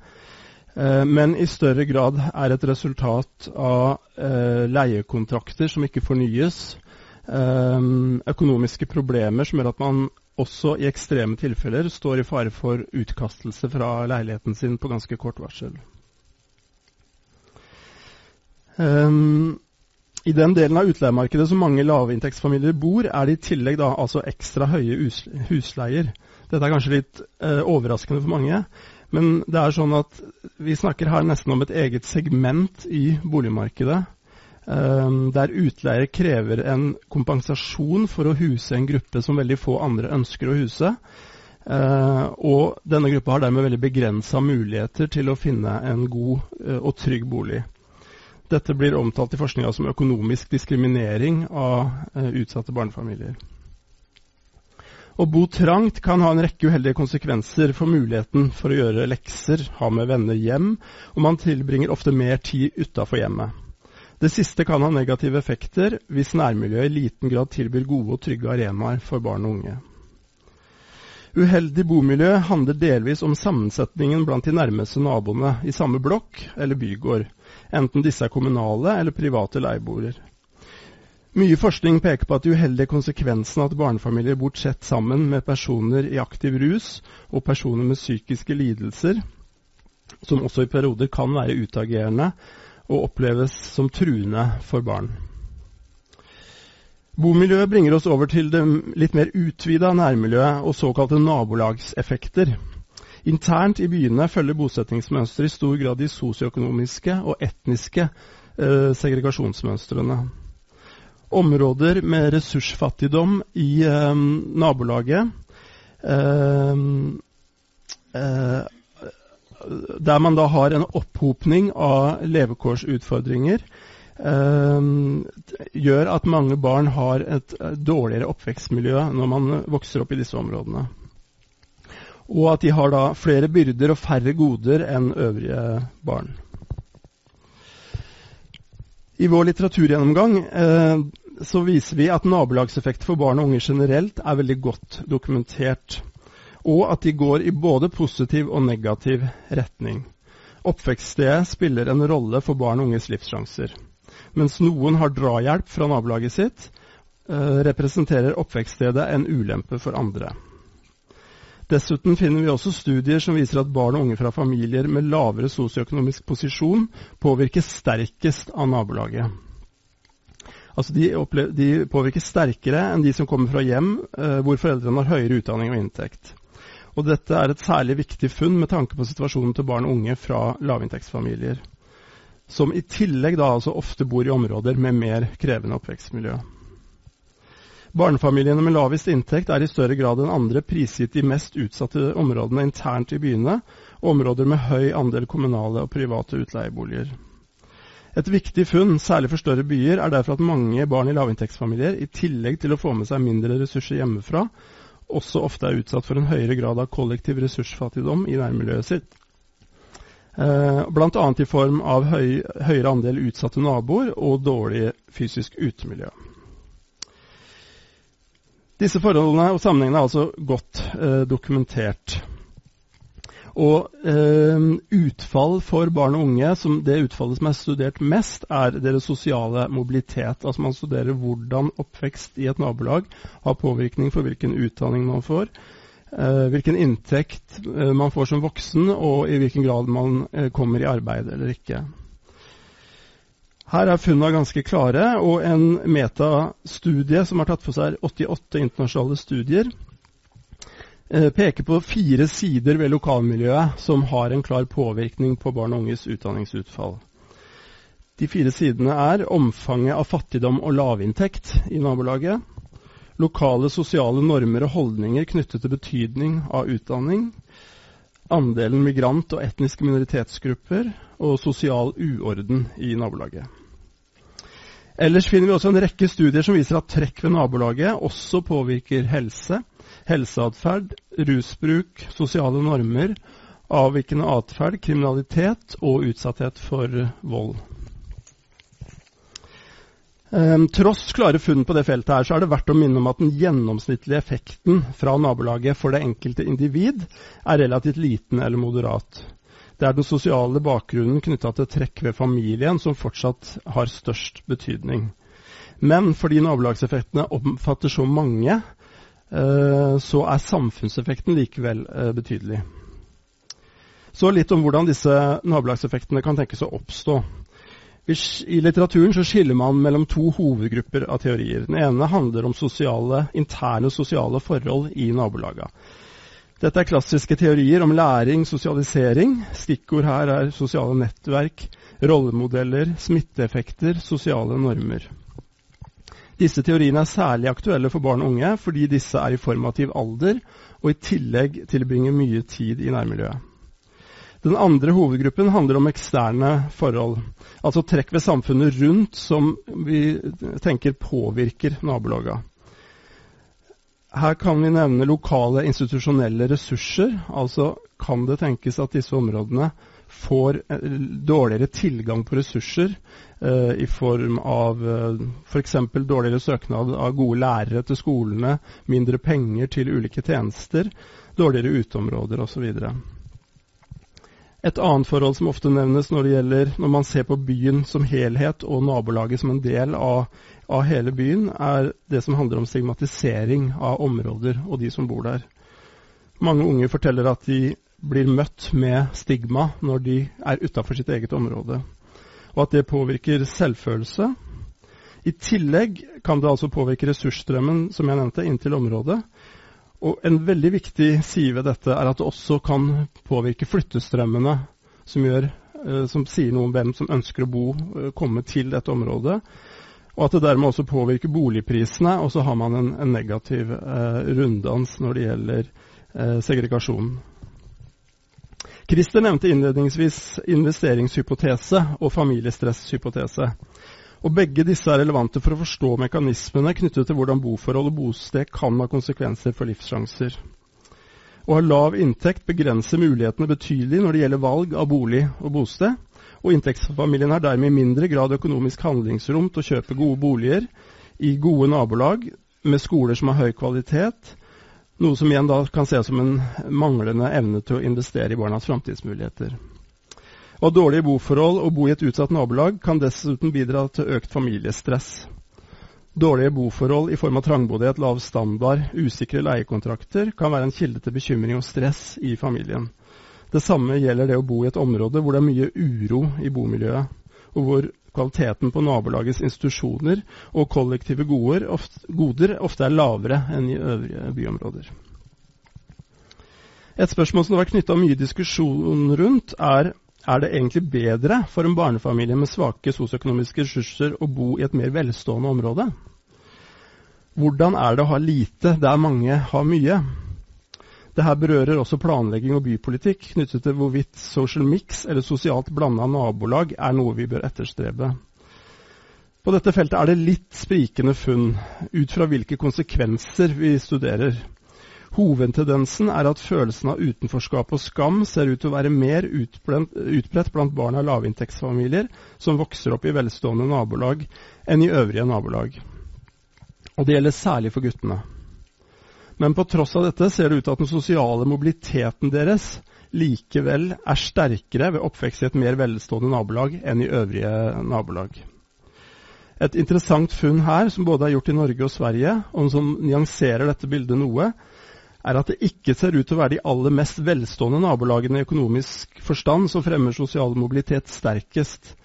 eh, men i større grad er et resultat av eh, leiekontrakter som ikke fornyes, eh, økonomiske problemer som gjør at man også i ekstreme tilfeller står i fare for utkastelse fra leiligheten sin på ganske kort varsel. Um, i den delen av utleiemarkedet som mange lavinntektsfamilier bor, er det i tillegg da altså ekstra høye husleier. Dette er kanskje litt uh, overraskende for mange, men det er sånn at vi snakker her nesten om et eget segment i boligmarkedet. Eh, der utleier krever en kompensasjon for å huse en gruppe som veldig få andre ønsker å huse. Eh, og denne gruppa har dermed veldig begrensa muligheter til å finne en god eh, og trygg bolig. Dette blir omtalt i forskninga som økonomisk diskriminering av eh, utsatte barnefamilier. Å bo trangt kan ha en rekke uheldige konsekvenser for muligheten for å gjøre lekser, ha med venner hjem, og man tilbringer ofte mer tid utafor hjemmet. Det siste kan ha negative effekter hvis nærmiljøet i liten grad tilbyr gode og trygge arenaer for barn og unge. Uheldig bomiljø handler delvis om sammensetningen blant de nærmeste naboene i samme blokk eller bygård enten disse er kommunale eller private leieboere. Mye forskning peker på at de uheldige konsekvensene av at barnefamilier bor tett sammen med personer i aktiv rus og personer med psykiske lidelser, som også i perioder kan være utagerende og oppleves som truende for barn. Bomiljøet bringer oss over til det litt mer utvida nærmiljøet og såkalte nabolagseffekter. Internt i byene følger bosettingsmønsteret i stor grad de sosioøkonomiske og etniske eh, segregasjonsmønstrene. Områder med ressursfattigdom i eh, nabolaget eh, eh der man da har en opphopning av levekårsutfordringer, eh, gjør at mange barn har et dårligere oppvekstmiljø når man vokser opp i disse områdene og at de har da flere byrder og færre goder enn øvrige barn. I vår litteraturgjennomgang eh, så viser vi at nabolagseffekter for barn og unge generelt er veldig godt dokumentert, og at de går i både positiv og negativ retning. Oppvekststedet spiller en rolle for barn og unges livssjanser. Mens noen har drahjelp fra nabolaget sitt, eh, representerer oppvekststedet en ulempe for andre. Dessuten finner vi også studier som viser at barn og unge fra familier med lavere sosioøkonomisk posisjon påvirkes sterkest av nabolaget. Altså de, de, påvirkes sterkere enn de som kommer fra hjem eh, hvor foreldrene har høyere utdanning og inntekt. Og dette er et særlig viktig funn med tanke på situasjonen til barn og unge fra lavinntektsfamilier. Som i tillegg da altså ofte bor i områder med mer krevende oppvekstmiljø. Barnefamiliene med lavest inntekt er i større grad enn andre prisgitt de mest utsatte områdene internt i byene, og områder med høy andel kommunale og private utleieboliger. Et viktig funn, særlig for større byer, er derfor at mange barn i lavinntektsfamilier, i tillegg til å få med seg mindre ressurser hjemmefra, også ofte er utsatt for en høyere grad av kollektiv ressursfattigdom i nærmiljøet sitt. Eh, Bl.a. i form av høy, høyere andel utsatte naboer og dårlig fysisk utemiljø. Disse forholdene og sammenhengene er altså godt eh, dokumentert. Og eh, utfall for barn og unge, som det utfallet som er studert mest, er deres sosiale mobilitet. Altså man studerer hvordan oppvekst i et nabolag har påvirkning for hvilken utdanning man får, eh, hvilken inntekt eh, man får som voksen, og i hvilken grad man eh, kommer i arbeid eller ikke. Her er funnene ganske klare, og en metastudie som har tatt for seg 88 internasjonale studier, peker på fire sider ved lokalmiljøet som har en klar påvirkning på barn og unges utdanningsutfall. De fire sidene er omfanget av fattigdom og lavinntekt i nabolaget, lokale sosiale normer og holdninger knyttet til betydning av utdanning, andelen migrant- og etniske minoritetsgrupper og sosial uorden i nabolaget. Ellers finner vi også en rekke studier som viser at trekk ved nabolaget også påvirker helse, helseatferd, rusbruk, sosiale normer, avvikende atferd, kriminalitet og utsatthet for vold. Um, tross klare funn på det feltet her, så er det verdt å minne om at den gjennomsnittlige effekten fra nabolaget for det enkelte individ er relativt liten eller moderat. Det er den sosiale bakgrunnen knytta til trekk ved familien som fortsatt har størst betydning. Men fordi nabolagseffektene omfatter så mange, så er samfunnseffekten likevel uh, betydelig. Så litt om hvordan disse nabolagseffektene kan tenkes å oppstå. I litteraturen skiller man mellom to hovedgrupper av teorier. Den ene handler om sosiale, interne sosiale forhold i nabolaga. Dette er klassiske teorier om læring, sosialisering. Stikkord her er sosiale nettverk, rollemodeller, smitteeffekter, sosiale normer. Disse teoriene er særlig aktuelle for barn og unge fordi disse er i formativ alder og i tillegg tilbringer mye tid i nærmiljøet. Den andre hovedgruppen handler om eksterne forhold. Altså trekk ved samfunnet rundt som vi tenker påvirker nabolaga. Her kan vi nevne lokale institusjonelle ressurser. Altså kan det tenkes at disse områdene får eh, dårligere tilgang på ressurser eh, i form av eh, f.eks. dårligere søknad av gode lærere til skolene, mindre penger til ulike tjenester, dårligere uteområder osv. Et annet forhold som ofte nevnes når, gjelder, når man ser på byen som helhet og nabolaget som en del av, av, hele byen, er det som handler om stigmatisering av områder og de som bor der. Mange unge forteller at de blir møtt med stigma når de er utafor sitt eget område, og at det påvirker selvfølelse. I tillegg kan det altså påvirke ressursstrømmen som jeg nevnte, inn til området, og En veldig viktig side ved dette er at det også kan påvirke flyttestrømmene, som, gjør, eh, som sier noe om hvem som ønsker å bo, eh, komme til dette området. Og at det dermed også påvirker boligprisene, og så har man en, en negativ eh, runddans når det gjelder eh, segregasjon. Christer nevnte innledningsvis investeringshypotese og familiestresshypotese. Og Begge disse er relevante for å forstå mekanismene knyttet til hvordan boforhold og bosted kan ha konsekvenser for livssjanser. Å ha lav inntekt begrenser mulighetene betydelig når det gjelder valg av bolig og bosted, og inntektsfamilien har dermed i mindre grad økonomisk handlingsrom til å kjøpe gode boliger i gode nabolag med skoler som har høy kvalitet, noe som igjen da kan ses som en manglende evne til å investere i barnas framtidsmuligheter. Og dårlige boforhold og bo i et utsatt nabolag kan dessuten bidra til økt familiestress. Dårlige boforhold i form av trangboddhet, lav standard, usikre leiekontrakter kan være en kilde til bekymring og stress i familien. Det samme gjelder det å bo i et område hvor det er mye uro i bomiljøet, og hvor kvaliteten på nabolagets institusjoner og kollektive goder ofte, er lavere enn i øvrige byområder. Et spørsmål som det har vært knytta mye diskusjon rundt, er er det egentlig bedre for en barnefamilie med svake sosioøkonomiske ressurser å bo i et mer velstående område? Hvordan er det å ha lite der mange har mye? Dette berører også planlegging og bypolitikk knyttet til hvorvidt social mix eller sosialt blanda nabolag er noe vi bør etterstrebe. På dette feltet er det litt sprikende funn ut fra hvilke konsekvenser vi studerer. Hovedtendensen er at følelsen av utenforskap og skam ser ut til å være mer utbredt blant barn av lavinntektsfamilier som vokser opp i velstående nabolag, enn i øvrige nabolag. Og det gjelder særlig for guttene. Men på tross av dette ser det ut til at den sosiale mobiliteten deres likevel er sterkere ved oppvekst i et mer velstående nabolag enn i øvrige nabolag. Et interessant funn her, som både er gjort i Norge og Sverige, og som nyanserer dette bildet noe, er at det ikke ser ut til å være de aller mest velstående nabolagene i økonomisk forstand som fremmer sosial mobilitet sterkest,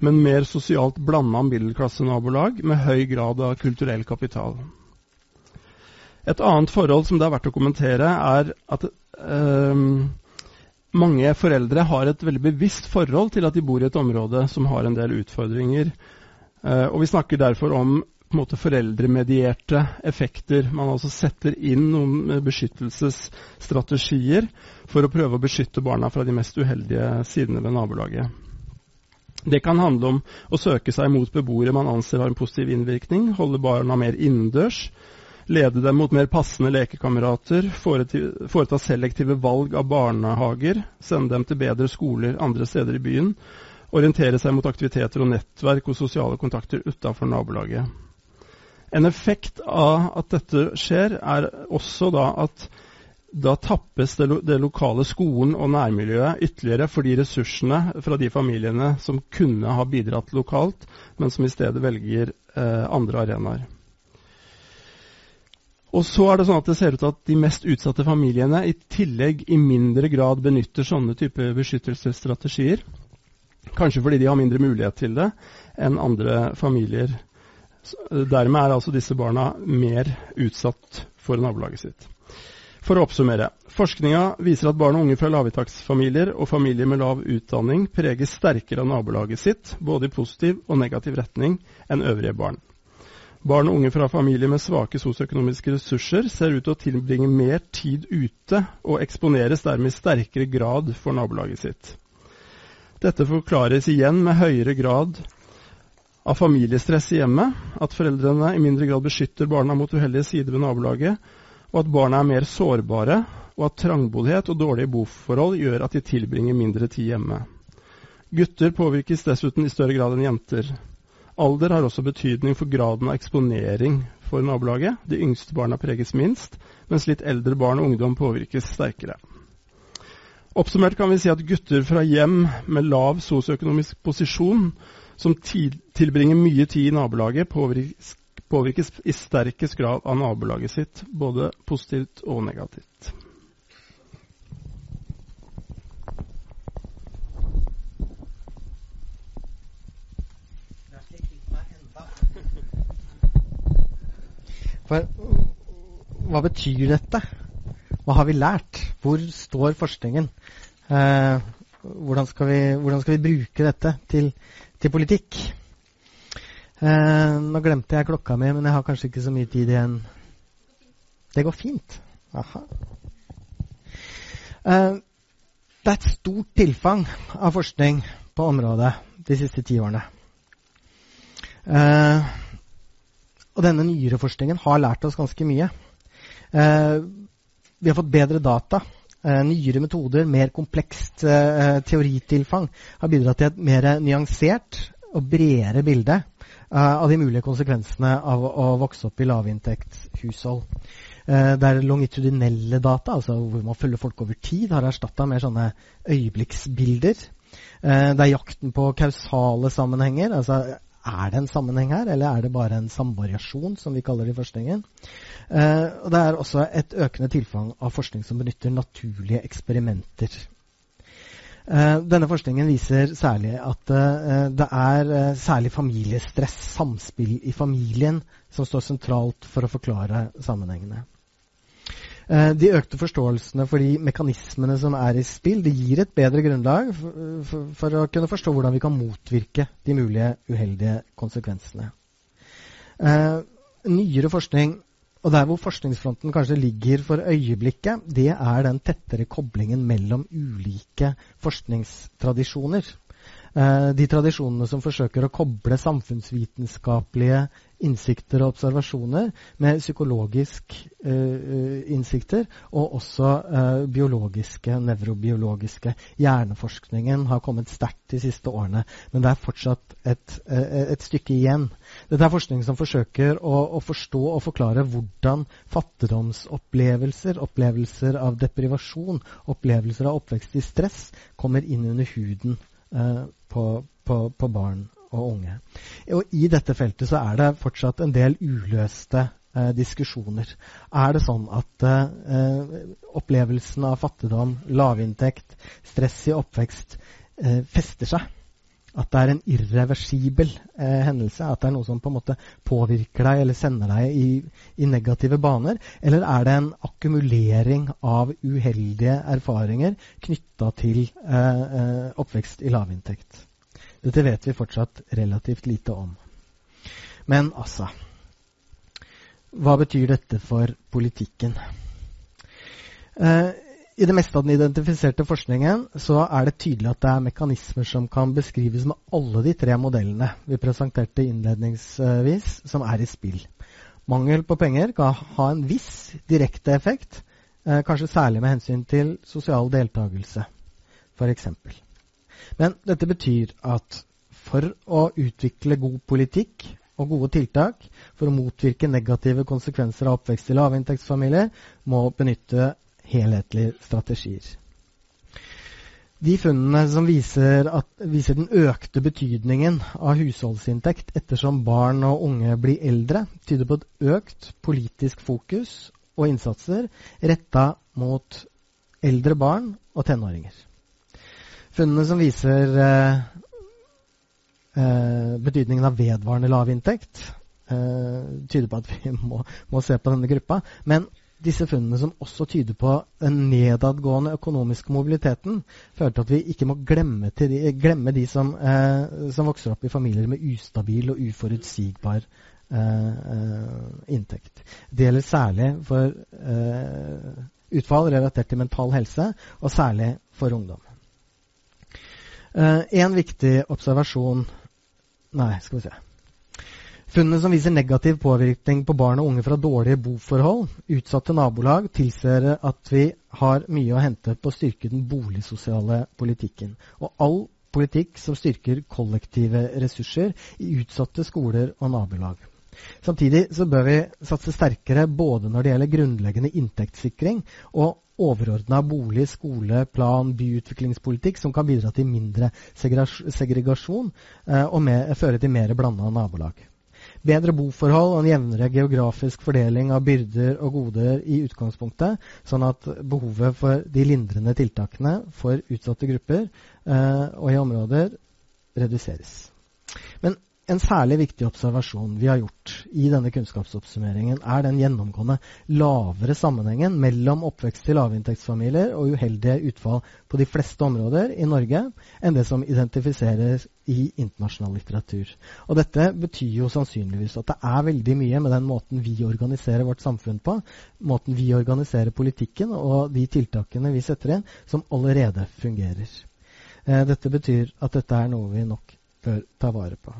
men mer sosialt blanda middelklassenabolag med høy grad av kulturell kapital. Et annet forhold som det er verdt å kommentere, er at eh, mange foreldre har et veldig bevisst forhold til at de bor i et område som har en del utfordringer. Eh, og vi snakker derfor om på en måte foreldremedierte effekter. Man altså setter inn noen beskyttelsesstrategier for å prøve å beskytte barna fra de mest uheldige sidene ved nabolaget. Det kan handle om å søke seg mot beboere man anser har en positiv innvirkning, holde barna mer innendørs, lede dem mot mer passende lekekamerater, foreta selektive valg av barnehager, sende dem til bedre skoler andre steder i byen, orientere seg mot aktiviteter og nettverk og sosiale kontakter utafor nabolaget. En effekt av at dette skjer, er også da at da tappes det, lo det, lokale skolen og nærmiljøet ytterligere for de ressursene fra de familiene som kunne ha bidratt lokalt, men som i stedet velger eh, andre arenaer. Og så er Det sånn at det ser ut til at de mest utsatte familiene i tillegg i mindre grad benytter sånne type beskyttelsesstrategier. Kanskje fordi de har mindre mulighet til det enn andre familier. Dermed er altså disse barna mer utsatt for nabolaget sitt. For å oppsummere. Forskninga viser at barn og unge fra lavinntektsfamilier og familier med lav utdanning preges sterkere av nabolaget sitt, både i positiv og negativ retning, enn øvrige barn. Barn og unge fra familier med svake sosioøkonomiske ressurser ser ut til å tilbringe mer tid ute, og eksponeres dermed i sterkere grad for nabolaget sitt. Dette forklares igjen med høyere grad av familiestress i hjemmet, at foreldrene i mindre grad beskytter barna mot uheldige sider ved nabolaget, og at barna er mer sårbare, og at trangboddhet og dårlige boforhold gjør at de tilbringer mindre tid hjemme. Gutter påvirkes dessuten i større grad enn jenter. Alder har også betydning for graden av eksponering for nabolaget. De yngste barna preges minst, mens litt eldre barn og ungdom påvirkes sterkere. Oppsummert kan vi si at gutter fra hjem med lav sosioøkonomisk posisjon, som tilbringer mye tid i nabolaget, påvirkes i sterkest grad av nabolaget sitt, både positivt og negativt. For hva betyr dette? Hva har vi lært? Hvor står forskningen? Eh, hvordan, skal vi, hvordan, skal vi, bruke dette til, til politikk? Eh, nå glemte jeg klokka mi, men jeg har kanskje ikke så mye tid igjen. Det går fint. Aha. Eh, det er et stort tilfang av forskning på området de siste ti årene. Eh, og denne nyere forskningen har lært oss ganske mye. Eh, vi har fått bedre data. Eh, nyere metoder, mer komplekst eh, teoritilfang har bidratt til et mer nyansert og bredere bilde uh, av de mulige konsekvensene av å vokse opp i lavinntektshushold. Uh, der longitudinelle data, altså hvor man følger folk over tid, har erstatta mer sånne øyeblikksbilder. Uh, det er jakten på kausale sammenhenger. altså er det en sammenheng her, eller er det bare en samvariasjon, som vi kaller det i forskningen? Eh, og Det er også et økende tilfang av forskning som benytter naturlige eksperimenter. Eh, denne forskningen viser særlig at eh, det er uh, særlig familiestress, samspill i familien, som står sentralt for å forklare sammenhengene. De økte forståelsene for de mekanismene som er i spill, det gir et bedre grunnlag for, for, for å kunne forstå hvordan vi kan motvirke de mulige uheldige konsekvensene. nyere forskning og der hvor forskningsfronten kanskje ligger for øyeblikket, det er den tettere koblingen mellom ulike forskningstradisjoner. Eh, de tradisjonene som forsøker å koble samfunnsvitenskapelige innsikter og observasjoner med psykologiske uh, innsikter, og også uh, biologiske, nevrobiologiske. Hjerneforskningen har kommet sterkt de siste årene, men det er fortsatt et, uh, et stykke igjen. Dette er forskning som forsøker å, å, forstå og forklare hvordan fattigdomsopplevelser, opplevelser av deprivasjon, opplevelser av oppvekst i stress kommer inn under huden på, på, på barn og unge. Og I dette feltet så er det fortsatt en del uløste eh, diskusjoner. Er det sånn at eh, opplevelsen av fattigdom, lavinntekt, stress i oppvekst eh, fester seg? At det er en irreversibel eh, hendelse? At det er noe som på en måte påvirker deg eller sender deg i, i, negative baner? Eller er det en akkumulering av uheldige erfaringer knytta til eh, eh, oppvekst i lavinntekt? Dette vet vi fortsatt relativt lite om. Men altså Hva betyr dette for politikken? Eh, i det meste av den identifiserte forskningen så er det tydelig at det er mekanismer som kan beskrives med alle de tre modellene vi presenterte innledningsvis, som er i spill. Mangel på penger kan ha en viss direkte effekt, eh, kanskje særlig med hensyn til sosial deltakelse, f.eks. Men dette betyr at for å utvikle god politikk og gode tiltak for å motvirke negative konsekvenser av oppvekst i lavinntektsfamilier, må benytte helhetlige strategier. De funnene som viser, at, viser, den økte betydningen av husholdsinntekt ettersom barn og unge blir eldre, tyder på et økt politisk fokus og innsatser retta mot eldre barn og tenåringer. Funnene som viser eh, eh, betydningen av vedvarende lavinntekt, eh, tyder på at vi må, må se på denne gruppa. Men disse funnene som også tyder på den nedadgående økonomiske mobiliteten, fører til at vi ikke må glemme, de, glemme de som, eh, som, vokser opp i familier med ustabil og uforutsigbar eh, inntekt. Det gjelder særlig for utfall relatert til mental helse, og særlig for ungdom. Eh, en viktig observasjon Nei, skal vi se. Funnene som viser negativ påvirkning på barn og unge fra dårlige boforhold, utsatte nabolag, tilsier at vi har mye å hente på å styrke den boligsosiale politikken. Og all politikk som styrker kollektive ressurser i utsatte skoler og nabolag. Samtidig så bør vi satse sterkere både når det gjelder grunnleggende inntektssikring og overordna bolig-, skole-, plan-, byutviklingspolitikk som kan bidra til mindre segregasjon eh, og med, føre til mer blanda nabolag. Bedre boforhold og en jevnere geografisk fordeling av byrder og goder i utgangspunktet, sånn at behovet for de lindrende tiltakene for utsatte grupper eh, og i områder reduseres. Men en særlig viktig observasjon vi har gjort i denne kunnskapsoppsummeringen, er den gjennomgående lavere sammenhengen mellom oppvekst i lavinntektsfamilier og uheldige utfall på de fleste områder i Norge enn det som identifiseres i internasjonal litteratur. Og Dette betyr jo sannsynligvis at det er veldig mye med den måten vi organiserer vårt samfunn på, måten vi organiserer politikken og de tiltakene vi setter inn, som allerede fungerer. Eh, dette betyr at dette er noe vi nok bør ta vare på.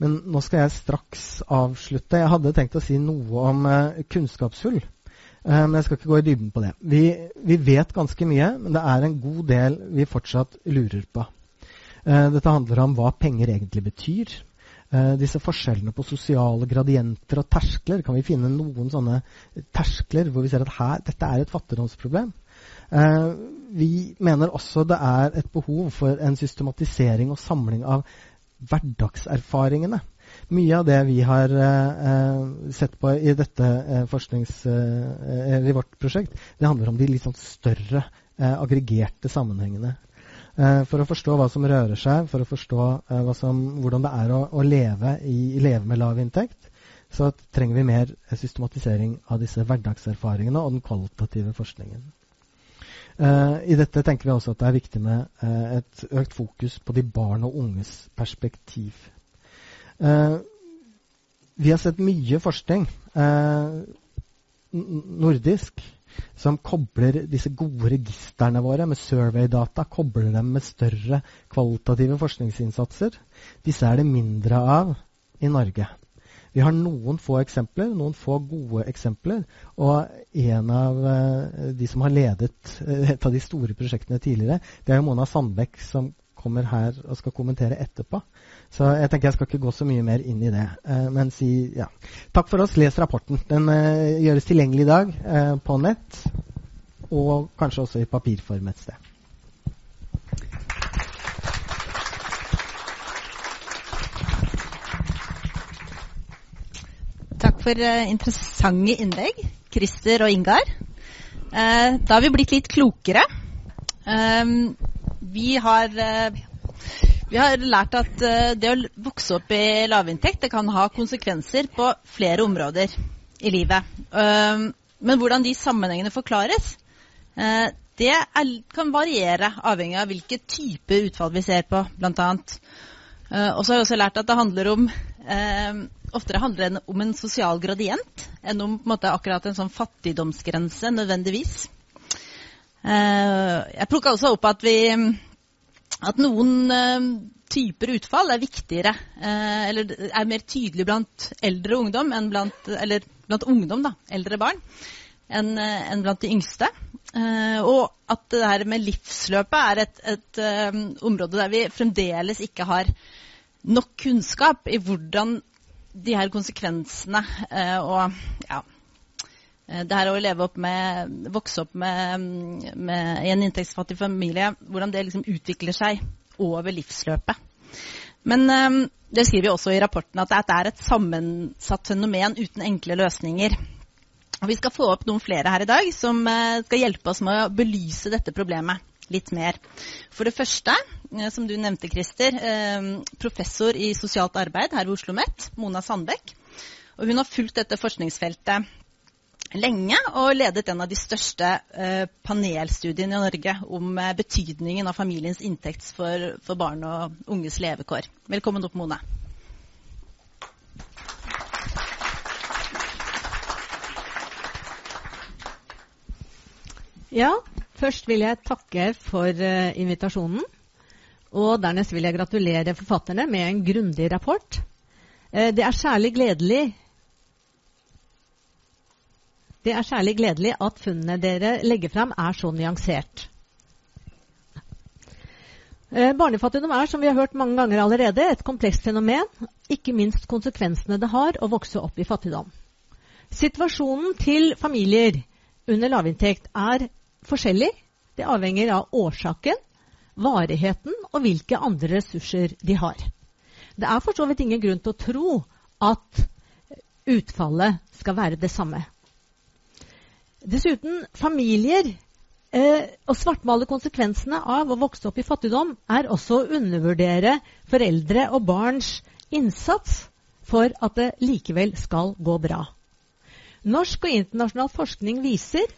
Men nå skal jeg straks avslutte. Jeg hadde tenkt å si noe om uh, kunnskapshull. Uh, men jeg skal ikke gå i dybden på det. Vi, vi, vet ganske mye, men det er en god del vi fortsatt lurer på. Uh, dette handler om hva penger egentlig betyr. disse forskjellene på sosiale gradienter og terskler. Kan vi finne noen sånne terskler hvor vi ser at her, dette er et fattigdomsproblem? vi mener også det er et behov for en systematisering og samling av hverdagserfaringene. Mye av det vi har eh, sett på i dette eh, forsknings, eh, i vårt prosjekt, det handler om de litt sånn større, eh, aggregerte sammenhengene. Eh, for å forstå hva som rører seg, for å forstå eh, som, hvordan det er å, å leve, i, leve, med lav inntekt, så trenger vi mer systematisering av disse hverdagserfaringene og den kvalitative forskningen. Uh, I dette tenker vi også at det er viktig med uh, et økt fokus på de barn og unges perspektiv. Uh, vi har sett mye forskning nordisk som kobler disse gode registrene våre med survey-data, kobler dem med større kvalitative forskningsinnsatser. Disse er det mindre av i Norge. Vi har noen få eksempler, noen få gode eksempler. Og en av uh, de som har ledet uh, et av de store prosjektene tidligere, det er Mona Sandbekk som kommer her og skal kommentere etterpå. Så jeg tenker jeg skal ikke gå så mye mer inn i det. Uh, men si ja. Takk for oss. Les rapporten. Den gjøres tilgjengelig i dag på nett, og kanskje også i papirform et sted. For uh, interessante innlegg, Christer og Ingar. Uh, da har vi blitt litt klokere. Um, vi har uh, Vi har lært at det å vokse opp i lavinntekt det kan ha konsekvenser på flere områder i livet. Uh, men hvordan de sammenhengene forklares, det kan variere avhengig av hvilken type utfall vi ser på, bl.a. Og så har vi også lært at det handler om oftere handler det om en sosial gradient enn om en måte, akkurat en sånn fattigdomsgrense nødvendigvis. jeg plukka også opp at vi at noen uh, typer utfall er viktigere, uh, eller er mer tydelig blant eldre ungdom enn blant, eller blant ungdom, da, eldre barn, enn en blant de yngste. og at det her med livsløpet er et, et område der vi fremdeles ikke har nok kunnskap i hvordan de her konsekvensene og ja, det her å leve opp med, vokse opp med, med, i en inntektsfattig familie, hvordan det liksom utvikler seg over livsløpet. Men um, det skriver vi også i rapporten at det er et sammensatt fenomen uten enkle løsninger. Og vi skal få opp noen flere her i dag som skal hjelpe oss med å belyse dette problemet litt mer. For det første, som du nevnte, Christer, uh, professor i sosialt arbeid her ved Oslo OsloMet, Mona Sandbekk. Og hun har fulgt dette forskningsfeltet lenge og ledet en av de største eh, panelstudiene i Norge om eh, betydningen av familiens inntekt for, for, barn og unges levekår. Velkommen opp, Mona. Ja, først vil jeg takke for invitasjonen. Og dernest vil jeg gratulere forfatterne med en grundig rapport. Uh, det er særlig gledelig det er særlig gledelig at funnene dere legger fram, er så nyansert. Eh, barnefattigdom er, som vi har hørt mange ganger allerede, et komplekst fenomen. Ikke minst konsekvensene det har å vokse opp i fattigdom. Situasjonen til familier under lavinntekt er forskjellig. Det avhenger av årsaken, varigheten og hvilke andre ressurser de har. Det er for så vidt ingen grunn til å tro at utfallet skal være det samme. Dessuten, familier eh, å svartmale konsekvensene av å vokse opp i fattigdom er også å undervurdere foreldre og barns innsats for at det likevel skal gå bra. Norsk og internasjonal forskning viser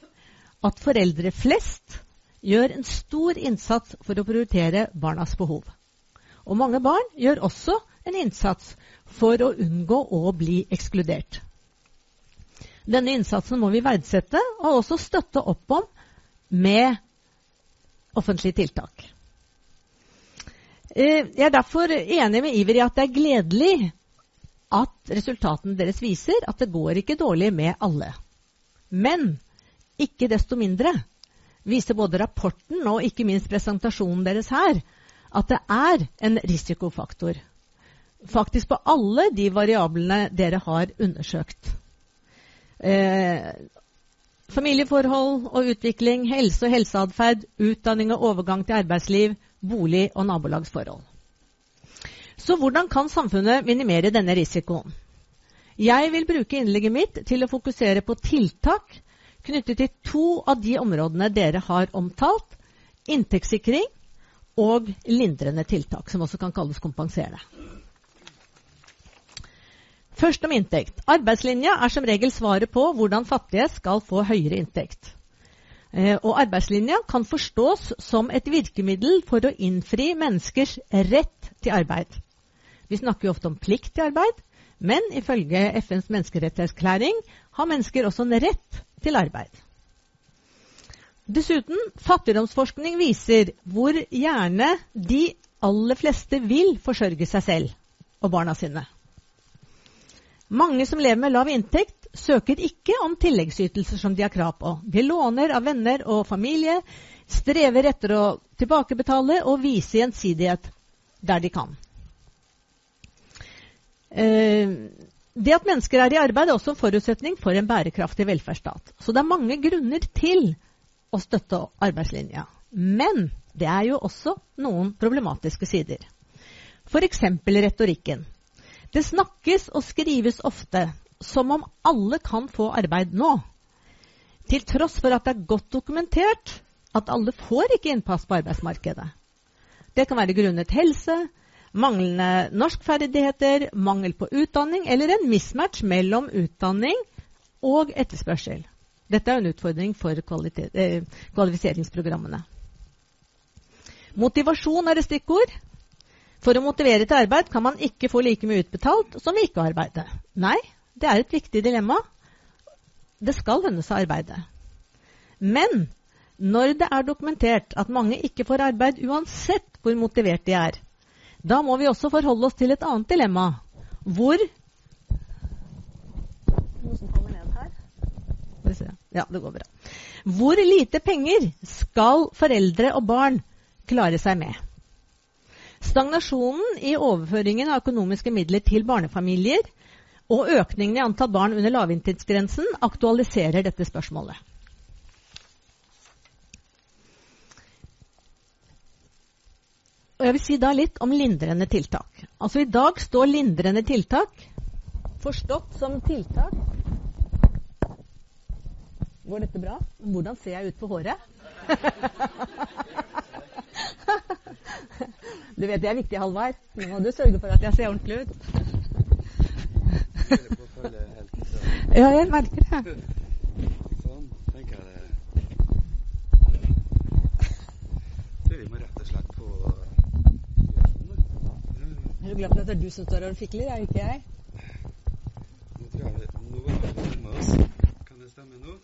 at foreldre flest gjør en stor innsats for å prioritere barnas behov. Og mange barn gjør også en innsats for å unngå å bli ekskludert. Denne innsatsen må vi verdsette og også støtte opp om med offentlige tiltak. Eh, jeg er derfor enig med Iver i at det er gledelig at resultatene deres viser at det går ikke dårlig med alle. Men ikke desto mindre viser både rapporten og ikke minst presentasjonen deres her at det er en risikofaktor. Faktisk på alle de variablene dere har undersøkt. Eh, familieforhold og utvikling, helse og helseatferd, utdanning og overgang til arbeidsliv, bolig og nabolagsforhold. Så hvordan kan samfunnet minimere denne risikoen? Jeg vil bruke innlegget mitt til å fokusere på tiltak knyttet til to av de områdene dere har omtalt. Inntektssikring og lindrende tiltak, som også kan kalles kompenserende. Først om inntekt. Arbeidslinja er som regel svaret på hvordan fattige skal få høyere inntekt. Eh, og arbeidslinja kan forstås som et virkemiddel for å innfri menneskers rett til arbeid. Vi snakker jo ofte om plikt til arbeid, men ifølge FNs menneskerettighetserklæring har mennesker også en rett til arbeid. Dessuten, fattigdomsforskning viser hvor gjerne de aller fleste vil forsørge seg selv og barna sine. Mange som lever med lav inntekt, søker ikke om tilleggsytelser som de har krav på. De låner av venner og familie, strever etter å tilbakebetale og vise gjensidighet der de kan. Eh, det at mennesker er i arbeid, er også en forutsetning for en bærekraftig velferdsstat. Så det er mange grunner til å støtte arbeidslinja. Men det er jo også noen problematiske sider. F.eks. retorikken. Det snakkes og skrives ofte som om alle kan få arbeid nå. Til tross for at det er godt dokumentert at alle får ikke innpass på arbeidsmarkedet. Det kan være grunnet helse, manglende norskferdigheter, mangel på utdanning eller en mismatch mellom utdanning og etterspørsel. Dette er en utfordring for eh, kvalifiseringsprogrammene. Motivasjon er et stikkord. For å motivere til arbeid kan man ikke få like mye utbetalt som ved ikke å arbeide. Nei, det er et viktig dilemma. Det skal lønne seg å arbeide. Men når det er dokumentert at mange ikke får arbeid uansett hvor motivert de er, da må vi også forholde oss til et annet dilemma. Hvor Ja, det går bra. Hvor lite penger skal foreldre og barn klare seg med? Stagnasjonen i overføringen av økonomiske midler til barnefamilier og økningen i antall barn under lavinntektsgrensen aktualiserer dette spørsmålet. Og jeg vil si da litt om lindrende tiltak. Altså I dag står lindrende tiltak forstått som tiltak Går dette bra? Hvordan ser jeg ut på håret? du vet det er viktig, Halvard. Nå må du sørge for at jeg ser ordentlig ut. ja, jeg merker det. Sånn, tenker jeg det. Du, vi må rett og slett på Er du glad for at det er du som står og fikler, er ikke jeg? Nå tror jeg Nå er vi nærme oss. Kan det stemme nå?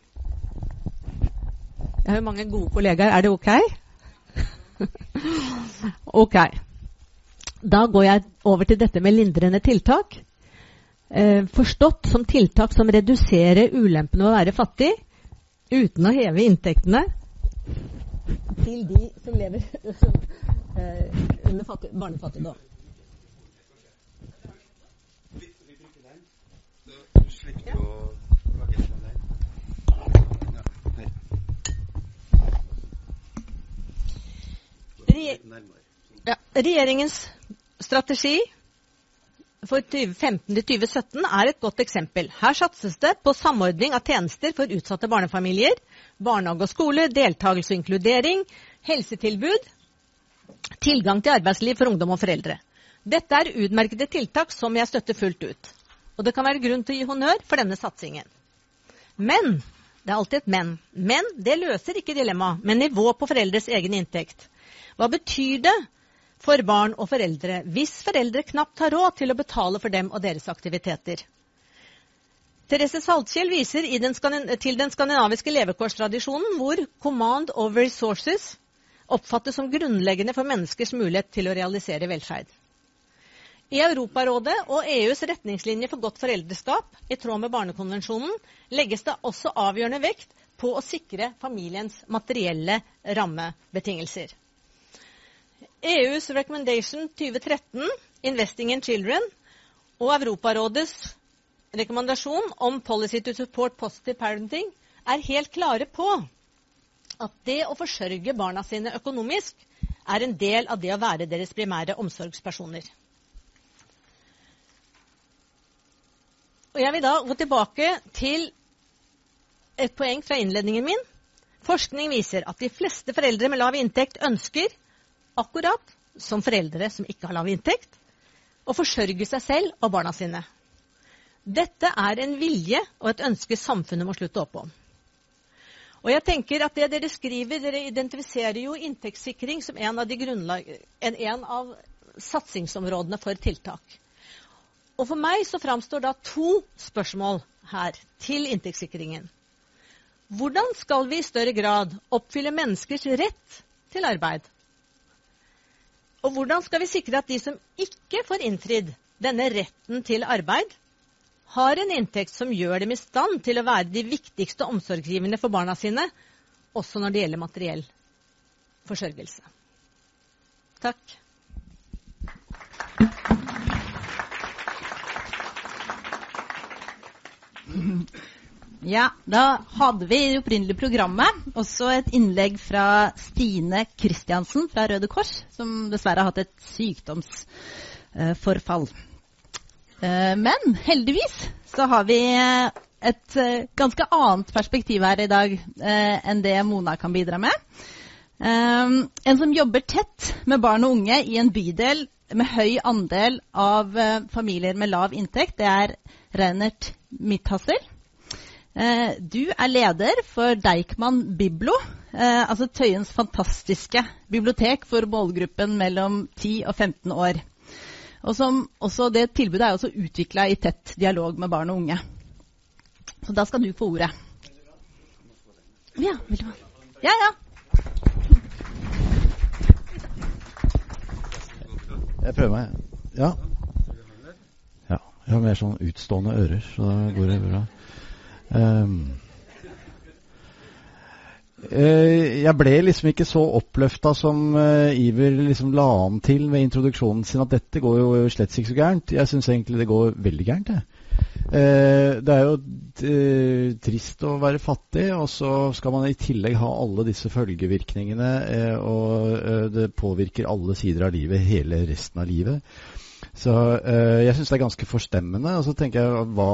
Jeg har jo mange gode kollegaer. Er det ok? ok. Da går jeg over til dette med lindrende tiltak. Eh, forstått som tiltak som reduserer ulempene ved å være fattig uten å heve inntektene til de som lever eh, under barnefattigdom. Å sånn ja, regjeringens strategi for 2015-2017 er et godt eksempel. Her satses det på samordning av tjenester for utsatte barnefamilier, barnehage og skole, deltakelse og inkludering, helsetilbud, tilgang til arbeidsliv for ungdom og foreldre. Dette er utmerkede tiltak som jeg støtter fullt ut. Og det kan være grunn til å gi honnør for denne satsingen. Men det er alltid et men. Men det løser ikke dilemmaet med nivå på foreldres egen inntekt. Hva betyr det for barn og foreldre hvis foreldre knapt har råd til å betale for dem og deres aktiviteter? Therese Saltkjell viser den til den skandinaviske levekårstradisjonen hvor command over resources oppfattes som grunnleggende for menneskers mulighet til å realisere velferd. I Europarådet og EUs retningslinjer for godt foreldreskap, i tråd med Barnekonvensjonen, legges det også avgjørende vekt på å sikre familiens materielle rammebetingelser. EUs Recommendation 2013, 'Investing in Children', og Europarådets rekommandasjon om 'Policy to Support Positive Parenting' er helt klare på at det å forsørge barna sine økonomisk er en del av det å være deres primære omsorgspersoner. Og Jeg vil da gå tilbake til et poeng fra innledningen min. Forskning viser at de fleste foreldre med lav inntekt ønsker, akkurat som foreldre som ikke har lav inntekt, å forsørge seg selv og barna sine. Dette er en vilje og et ønske samfunnet må slutte opp om. Og jeg tenker at det Dere skriver, dere identifiserer jo inntektssikring som en av, en, en av satsingsområdene for tiltak. Og For meg så framstår da to spørsmål her til inntektssikringen. Hvordan skal vi i større grad oppfylle menneskers rett til arbeid? Og hvordan skal vi sikre at de som ikke får innfridd denne retten til arbeid, har en inntekt som gjør dem i stand til å være de viktigste omsorgsgiverne for barna sine, også når det gjelder materiell forsørgelse? Takk. Ja, da hadde vi i det opprinnelige programmet også et innlegg fra Stine Kristiansen fra Røde Kors, som dessverre har hatt et sykdomsforfall. Eh, men heldigvis så har vi et eh, ganske annet perspektiv her i dag eh, enn det Mona kan bidra med. En som jobber tett med barn og unge i en bydel med høy andel av familier med lav inntekt, det er Reinert Midthassel. Eh, du er leder for Deichman Biblo, eh, altså Tøyens fantastiske bibliotek for målgruppen mellom 10 og 15 år. Og som også Det tilbudet er også utvikla i tett dialog med barn og unge. Så da skal du få ordet. Ja, vil du ha? Ja, ja. Jeg prøver meg. Ja. Jeg har mer sånn utstående ører, så da går det bra. Um, jeg ble liksom ikke så oppløfta som uh, Iver liksom la an til ved introduksjonen sin, at dette går jo slett ikke så gærent. Jeg syns egentlig det går veldig gærent, jeg. Uh, det er jo trist å være fattig, og så skal man i tillegg ha alle disse følgevirkningene, og det påvirker alle sider av livet hele resten av livet. Så jeg syns det er ganske forstemmende. Og så tenker jeg hva,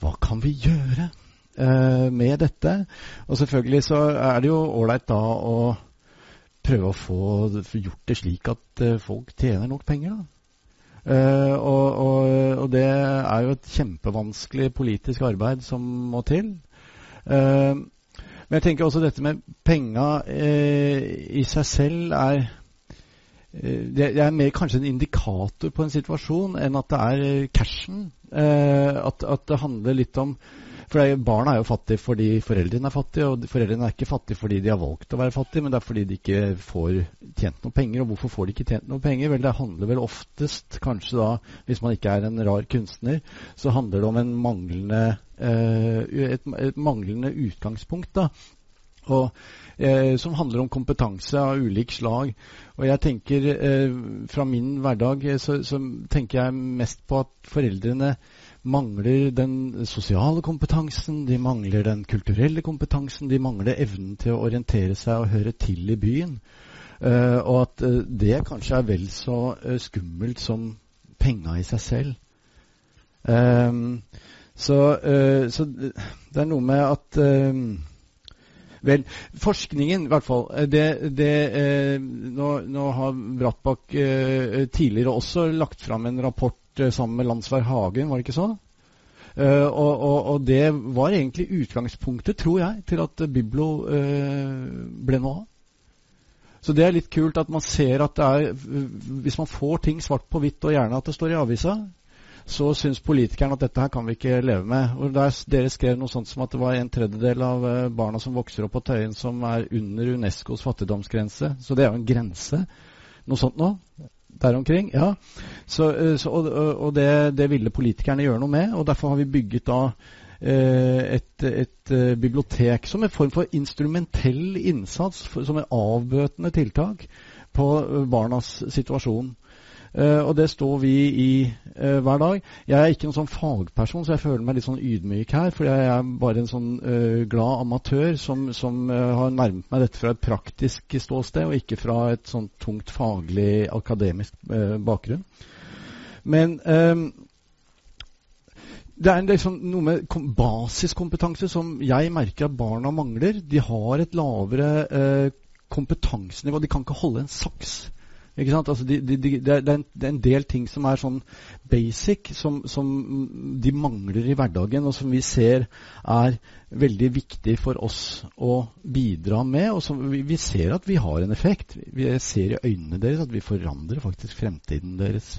hva kan vi gjøre uh, med dette? Og selvfølgelig så er det jo ålreit da å prøve å få gjort det slik at uh, folk tjener nok penger, da. Uh, og, og, og, det er jo et kjempevanskelig politisk arbeid som må til. men jeg tenker også dette med penga i seg selv er det er mer kanskje en indikator på en situasjon enn at det er cashen. at, at, det handler litt om For barna er jo fattige fordi foreldrene er fattige, og foreldrene er ikke fattige fordi de har valgt å være fattige, men det er fordi de ikke får tjent noe penger. Og hvorfor får de ikke tjent noe penger? Vel, det handler vel oftest, kanskje da, hvis man ikke er en rar kunstner, så handler det om en manglende, et, et manglende utgangspunkt. da og, eh, som handler om kompetanse av ulik slag. Og jeg tenker eh, Fra min hverdag eh, så, så, tenker jeg mest på at foreldrene mangler den sosiale kompetansen, de mangler den kulturelle kompetansen, de mangler evnen til å orientere seg og høre til i byen. Eh, og at uh, det kanskje er vel så uh, skummelt som penga i seg selv. Um, så, så, det er noe med at Vel, forskningen i hvert fall det, det, eh, nå, nå, har Brattbakk eh, tidligere også lagt fram en rapport eh, sammen med Landsvær Hagen, var det ikke så? Uh, og, og, og, det var egentlig utgangspunktet, tror jeg, til at Biblo uh, ble noe av. Så det er litt kult at man ser at det er Hvis man får ting svart på hvitt, og gjerne at det står i avisa, så syns politikerne at dette her kan vi ikke leve med. Og der Dere skrev noe sånt som at det var en tredjedel av barna som vokser opp på Tøyen, som er under Unescos fattigdomsgrense. Så det er jo en grense. Noe sånt nå? der omkring. ja. Så, eh, så, og, og det, det, ville politikerne gjøre noe med, og derfor har vi bygget da eh, et, et, eh, bibliotek som en form for instrumentell innsats, som et avbøtende tiltak på barnas situasjon. Uh, og det står vi i uh, hver dag. Jeg er ikke noen sånn fagperson, så jeg føler meg litt sånn ydmyk her. For jeg er bare en sånn uh, glad amatør som, som har nærmet meg dette fra et praktisk ståsted, og ikke fra et sånn tungt faglig, akademisk bakgrunn. Men det er liksom noe med basiskompetanse som jeg merker at barna mangler. De har et lavere kompetansenivå. De kan ikke holde en saks. Ikke sant? Altså de, de, de, det, er en, det, er en, del ting som er sånn basic, som, som, de mangler i hverdagen, og som vi ser er veldig viktig for oss å bidra med. Og som vi, vi ser at vi har en effekt. Vi ser i øynene deres at vi forandrer faktisk fremtiden deres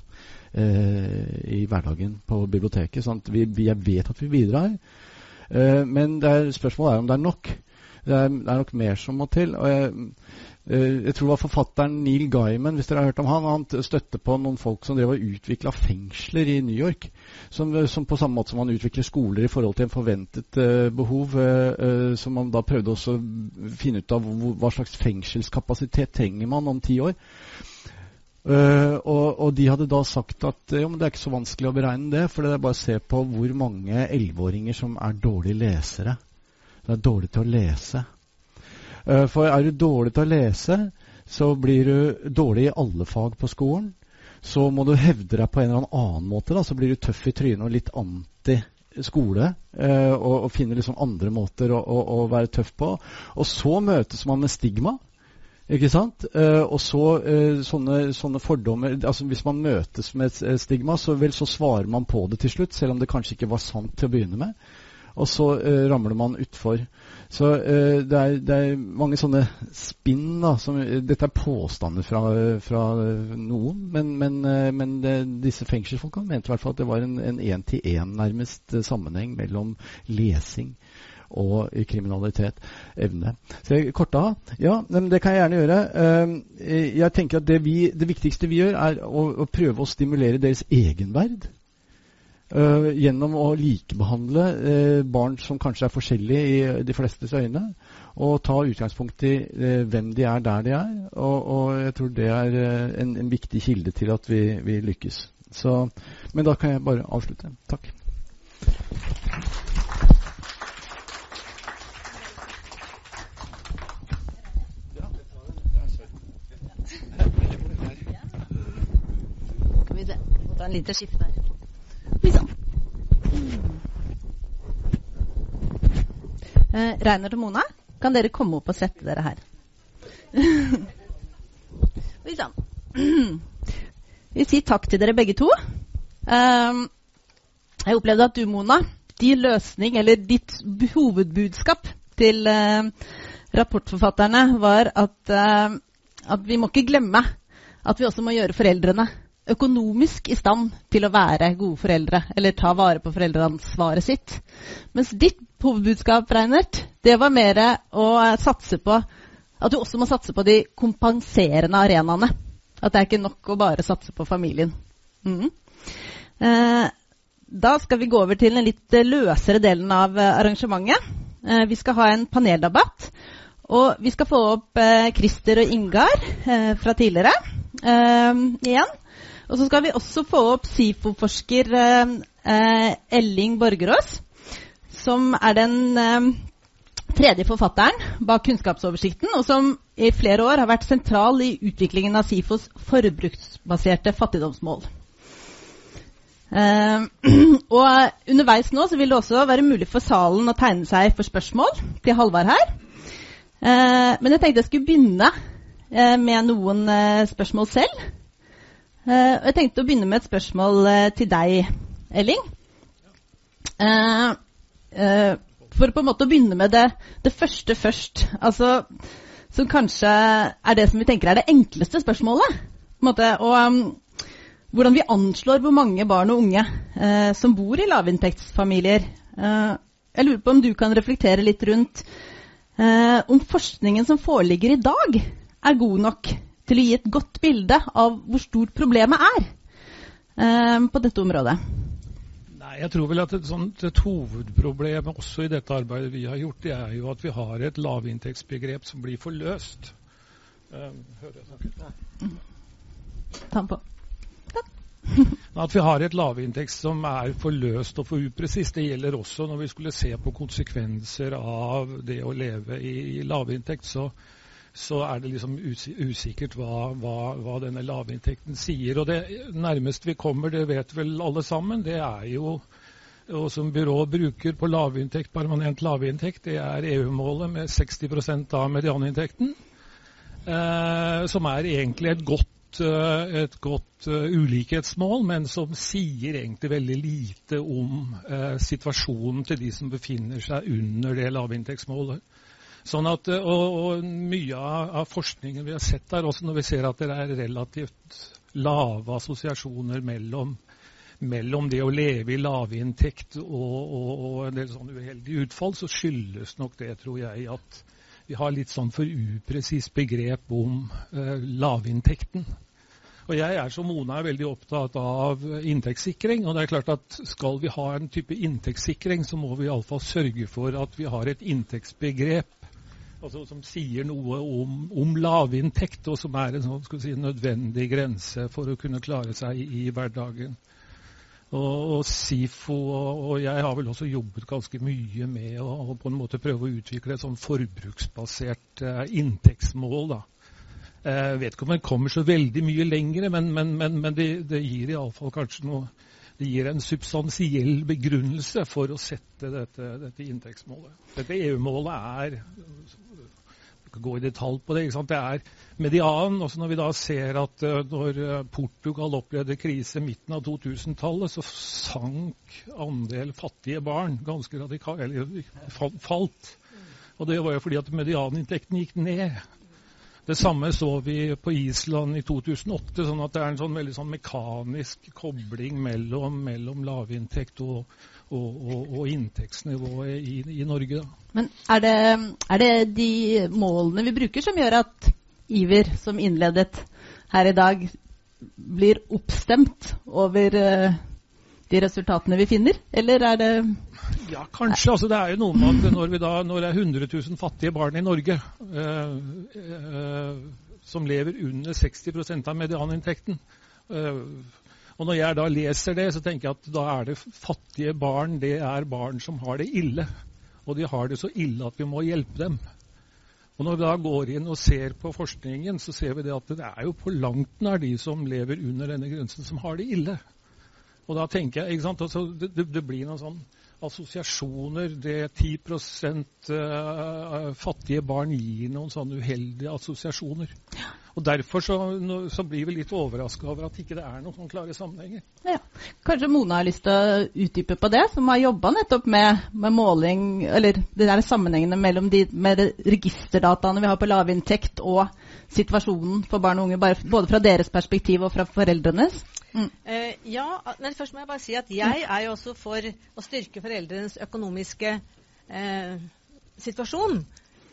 eh, i hverdagen på biblioteket. sånn at vi, vi Jeg vet at vi bidrar. Eh, men er, spørsmålet er om det er nok. Det er, det er nok mer som må til. og jeg jeg tror det var forfatteren Neil Gaiman hvis dere har hørt om han, han støtte på noen folk som drev og utvikla fengsler i New York. Som, eh, som, på samme måte som man utvikler skoler i forhold til en forventet uh, behov. Uh, uh, som man da prøvde også å finne ut av hva slags fengselskapasitet trenger man om ti år. Og, og, de hadde da sagt at jo, det er ikke så vanskelig å beregne det, for det er bare å se på hvor mange elleveåringer som er dårlige lesere. Det er dårlig til å lese. Eh, for er du dårlig til å lese, så blir du dårlig i alle fag på skolen. Så må du hevde deg på en eller annen måte. Da. Så blir du tøff i trynet og litt anti skole. Eh, og, og finner liksom andre måter å, å, å, være tøff på. Og så møtes man med stigma. Ikke sant? Eh, og så sånne, sånne fordommer altså Hvis man møtes med et stigma, så, vel, så svarer man på det til slutt, selv om det kanskje ikke var sant til å begynne med. Og så ramler man utfor. Så uh, det, er, det er mange sånne spinn. da, som, Dette er påstander fra, fra noen, men, men, uh, men det, disse fengselsfolka mente i hvert fall at det var en én-til-én nærmest eh, sammenheng mellom lesing og kriminalitet. Evne. Så jeg korta av? Ja, det kan jeg gjerne gjøre. Jeg tenker at det, vi, det viktigste vi gjør, er å, å prøve å stimulere deres egenverd. Eh, gjennom å likebehandle uh, barn som kanskje er forskjellige i de flestes øyne. Og ta utgangspunkt i uh, hvem de er der de er. Og, og jeg tror det er eh, en, en viktig kilde til at vi, vi lykkes. Så, men da kan jeg bare avslutte. Takk. Skal vi ta en liten skifte her. Sann. Eh, Reinert og Mona, kan dere komme opp og sette dere her? Oi sann. Vi sier takk til dere begge to. Um, jeg opplevde at du, Mona, din løsning, eller ditt hovedbudskap til uh, rapportforfatterne var at, uh, at vi må ikke glemme at vi også må gjøre foreldrene økonomisk i stand til å være gode foreldre, eller ta vare på foreldreansvaret sitt. Mens ditt hovedbudskap, Reinert, det var mer å satse på at du også må satse på de kompenserende arenaene. At det er ikke nok å bare satse på familien. Mm. Eh, da skal vi gå over til den litt løsere delen av eh, arrangementet. Eh, vi skal ha en paneldebatt. Og vi skal få opp eh, Christer og Ingar fra tidligere igjen. Og så skal vi også få opp SIFO-forsker eh, eh, Elling Borgerås, som er den eh, tredje forfatteren bak Kunnskapsoversikten, og som i flere år har vært sentral i utviklingen av SIFOs forbruksbaserte fattigdomsmål. Eh, og underveis nå så vil det også være mulig for salen å tegne seg for spørsmål til Halvard her. Eh, men jeg tenkte jeg skulle begynne eh, med noen spørsmål selv. Eh, jeg tenkte å begynne med et spørsmål eh, til deg, Elling. Eh, for på en måte å begynne med det, det første først. Altså, som kanskje er det som vi tenker er det enkleste spørsmålet. På en måte, og um, hvordan vi anslår hvor mange barn og unge som bor i lavinntektsfamilier. Jeg lurer på om du kan reflektere litt rundt om forskningen som foreligger i dag, er god nok til å gi et godt bilde av hvor stort problemet er eh, på dette området. Nei, jeg tror vel at et, sånt, et hovedproblem også i dette arbeidet vi har gjort, det er jo at vi har et lavinntektsbegrep som blir for løst. Eh, hører jeg snakket? Ta den på. At vi har et lavinntekt som er for løst og for upresist. Det gjelder også når vi skulle se på konsekvenser av det å leve i, i lavinntekt. Så, så er det liksom usikkert hva, hva, hva denne lavinntekten sier. Og det nærmest vi kommer, det vet vel alle sammen, det er jo og som byrået bruker på lavinntekt, permanent lavinntekt, det er EU-målet med 60 av medianinntekten. Eh, som er egentlig et godt, eh, et godt eh, ulikhetsmål, men som sier egentlig veldig lite om eh, situasjonen til de som befinner seg under det lavinntektsmålet. Sånn at, eh, og, og mye av, forskningen vi har sett der, også når vi ser at det er relativt lave assosiasjoner mellom, mellom det å leve i lavinntekt og, og, og en del sånne uheldige utfall, så skyldes nok det, tror jeg, at vi har litt sånn for upresist begrep om eh, lavinntekten. Og jeg er som Mona er veldig opptatt av inntektssikring. Og det er klart at skal vi ha en type inntektssikring, så må vi iallfall sørge for at vi har et inntektsbegrep altså, som sier noe om, om lavinntekt, og som er en sånn, si, nødvendig grense for å kunne klare seg i, hverdagen. Og, og SIFO og, og jeg har vel også jobbet ganske mye med å, på en måte prøve å utvikle et sånn forbruksbasert eh, inntektsmål. da. Jeg vet ikke om en kommer så veldig mye lenger, men, men, men, men det, det gir iallfall kanskje noe det gir en substansiell begrunnelse for å sette dette, dette inntektsmålet. Dette EU-målet er skal gå i detalj på det. Det er medianen. også Når vi da ser at uh, når uh, Portugal opplevde krise midten av 2000-tallet, så sank andel fattige barn ganske radikalt, eller falt. Og det var jo fordi at medianinntekten gikk ned. Det samme så vi på Island i 2008. sånn at det er en sånn veldig sånn mekanisk kobling mellom, mellom lavinntekt og, og, og, og inntektsnivået i, i Norge. Da. Men er det, er det, de målene vi bruker som gjør at Iver, som innledet her i dag, blir oppstemt over uh, de resultatene vi finner, eller er det ja, kanskje. Altså, det er jo noe med at når, da, når det er 100 000 fattige barn i Norge eh, eh, som lever under 60 av medianinntekten eh, og Når jeg da leser det, så tenker jeg at da er det fattige barn det er barn som har det ille. Og de har det så ille at vi må hjelpe dem. Og Når vi da går inn og ser på forskningen, så ser vi det at det er jo på langt nær de som lever under denne grensen, som har det ille. Og da tenker jeg, ikke sant, altså, det, det, blir noe sånn assosiasjoner. Det 10 uh, fattige barn gir noen sånne uheldige assosiasjoner. Og Derfor så, så blir vi litt overraska over at ikke det er noen sånne klare sammenhenger. Ja. Kanskje Mona har lyst til å utdype på det, som har jobba nettopp med, med, måling, eller det der sammenhengene mellom de med registerdataene vi har på lavinntekt og situasjonen for barn og unge, både fra deres perspektiv og fra foreldrenes? Mm. Uh, ja, men først må jeg bare si at jeg er jo også for å styrke foreldrenes økonomiske uh, situasjon.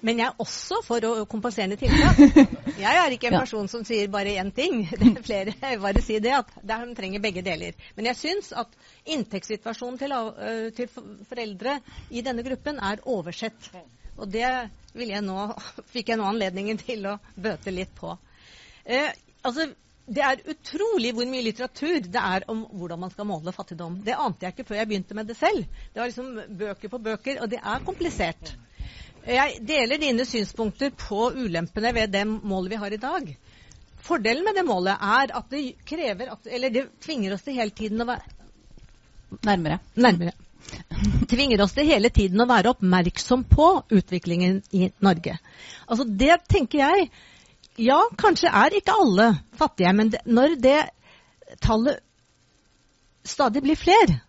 Men jeg er også for å kompenserende tiltak. Jeg er ikke en person som sier bare én ting. Det er flere jeg bare si det, at de trenger begge deler. Men jeg syns at inntektssituasjonen til, uh, til, foreldre i denne gruppen er oversett. Og det jeg nå, fikk jeg nå anledningen til å bøte litt på. altså, det er utrolig hvor mye litteratur det er om hvordan man skal måle fattigdom. Det ante jeg ikke før jeg begynte med det selv. Det var liksom bøker på bøker, og det er komplisert. Jeg deler dine synspunkter på ulempene ved det målet vi har i dag. Fordelen med det målet er at det krever at, Eller det tvinger oss til hele tiden å være Nærmere. Nærmere. Tvinger oss til hele tiden å være oppmerksom på utviklingen i Norge. Altså Det tenker jeg ja, kanskje er ikke alle fattige, men det, når det tallet stadig blir flere,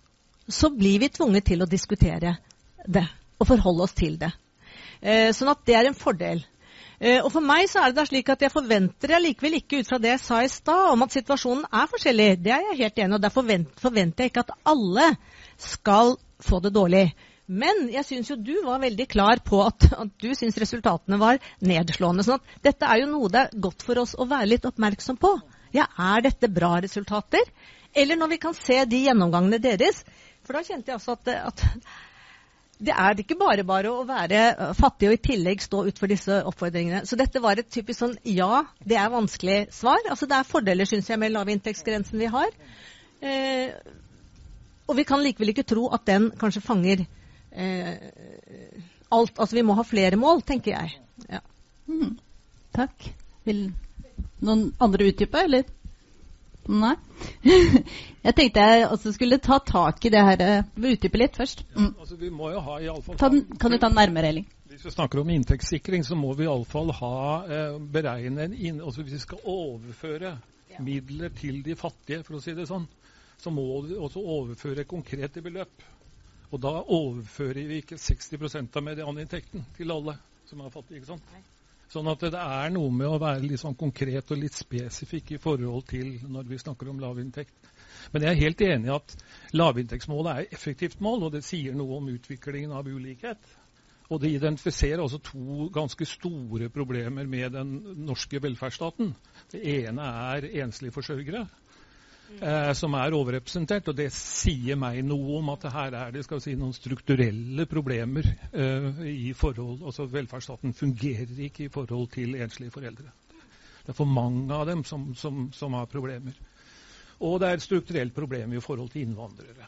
så blir vi tvunget til å diskutere det og forholde oss til det. Eh, sånn at det er en fordel. Eh, og for meg så er det da slik at jeg forventer jeg likevel ikke ut fra det jeg sa i stad, om at situasjonen er forskjellig. Det er jeg helt enig i. og Derfor forventer jeg ikke at alle skal få det dårlig. Men jeg syns jo du var veldig klar på at, at du syns resultatene var nedslående. sånn at dette er jo noe det er godt for oss å være litt oppmerksom på. Ja, Er dette bra resultater? Eller når vi kan se de gjennomgangene deres. For da kjente jeg også at, at det er ikke bare bare å være fattig og i tillegg stå utfor disse oppfordringene. Så dette var et typisk sånn ja, det er vanskelig svar. Altså Det er fordeler, syns jeg, med lavinntektsgrensen vi har. Eh, og vi kan likevel ikke tro at den kanskje fanger alt Altså vi må ha flere mål, tenker jeg. Ja. Mm. Takk. Vil noen andre utdype, eller? Nei? jeg tenkte jeg også skulle ta tak i det her. Vil utdype litt først? Mm. Ja, altså vi må jo ha i alle fall... Ta den, kan du ta den nærmere, Elling? Hvis vi snakker om inntektssikring, så må vi iallfall ha eh, beregne en inn, altså Hvis vi skal overføre ja. midler til de fattige, for å si det sånn, så må vi også overføre konkrete beløp. Og da overfører vi ikke 60% av medianinntekten til alle som er fattige. ikke sant? Sånn at det er noe med å være litt sånn konkret og litt spesifikk i forhold til når vi snakker om lavinntekt. Men jeg er helt enig i at lavinntektsmålet er et effektivt mål, og det sier noe om utviklingen av ulikhet. Og det identifiserer også to ganske store problemer med den norske velferdsstaten. Det ene er enslige forsørgere eh, som er overrepresentert. Og det sier meg noe om at her er det si, noen strukturelle problemer eh, i forhold Altså velferdsstaten fungerer ikke i forhold til enslige foreldre. Det er for mange av dem som, som, som har problemer. Og det er et strukturelt problem i forhold til innvandrere.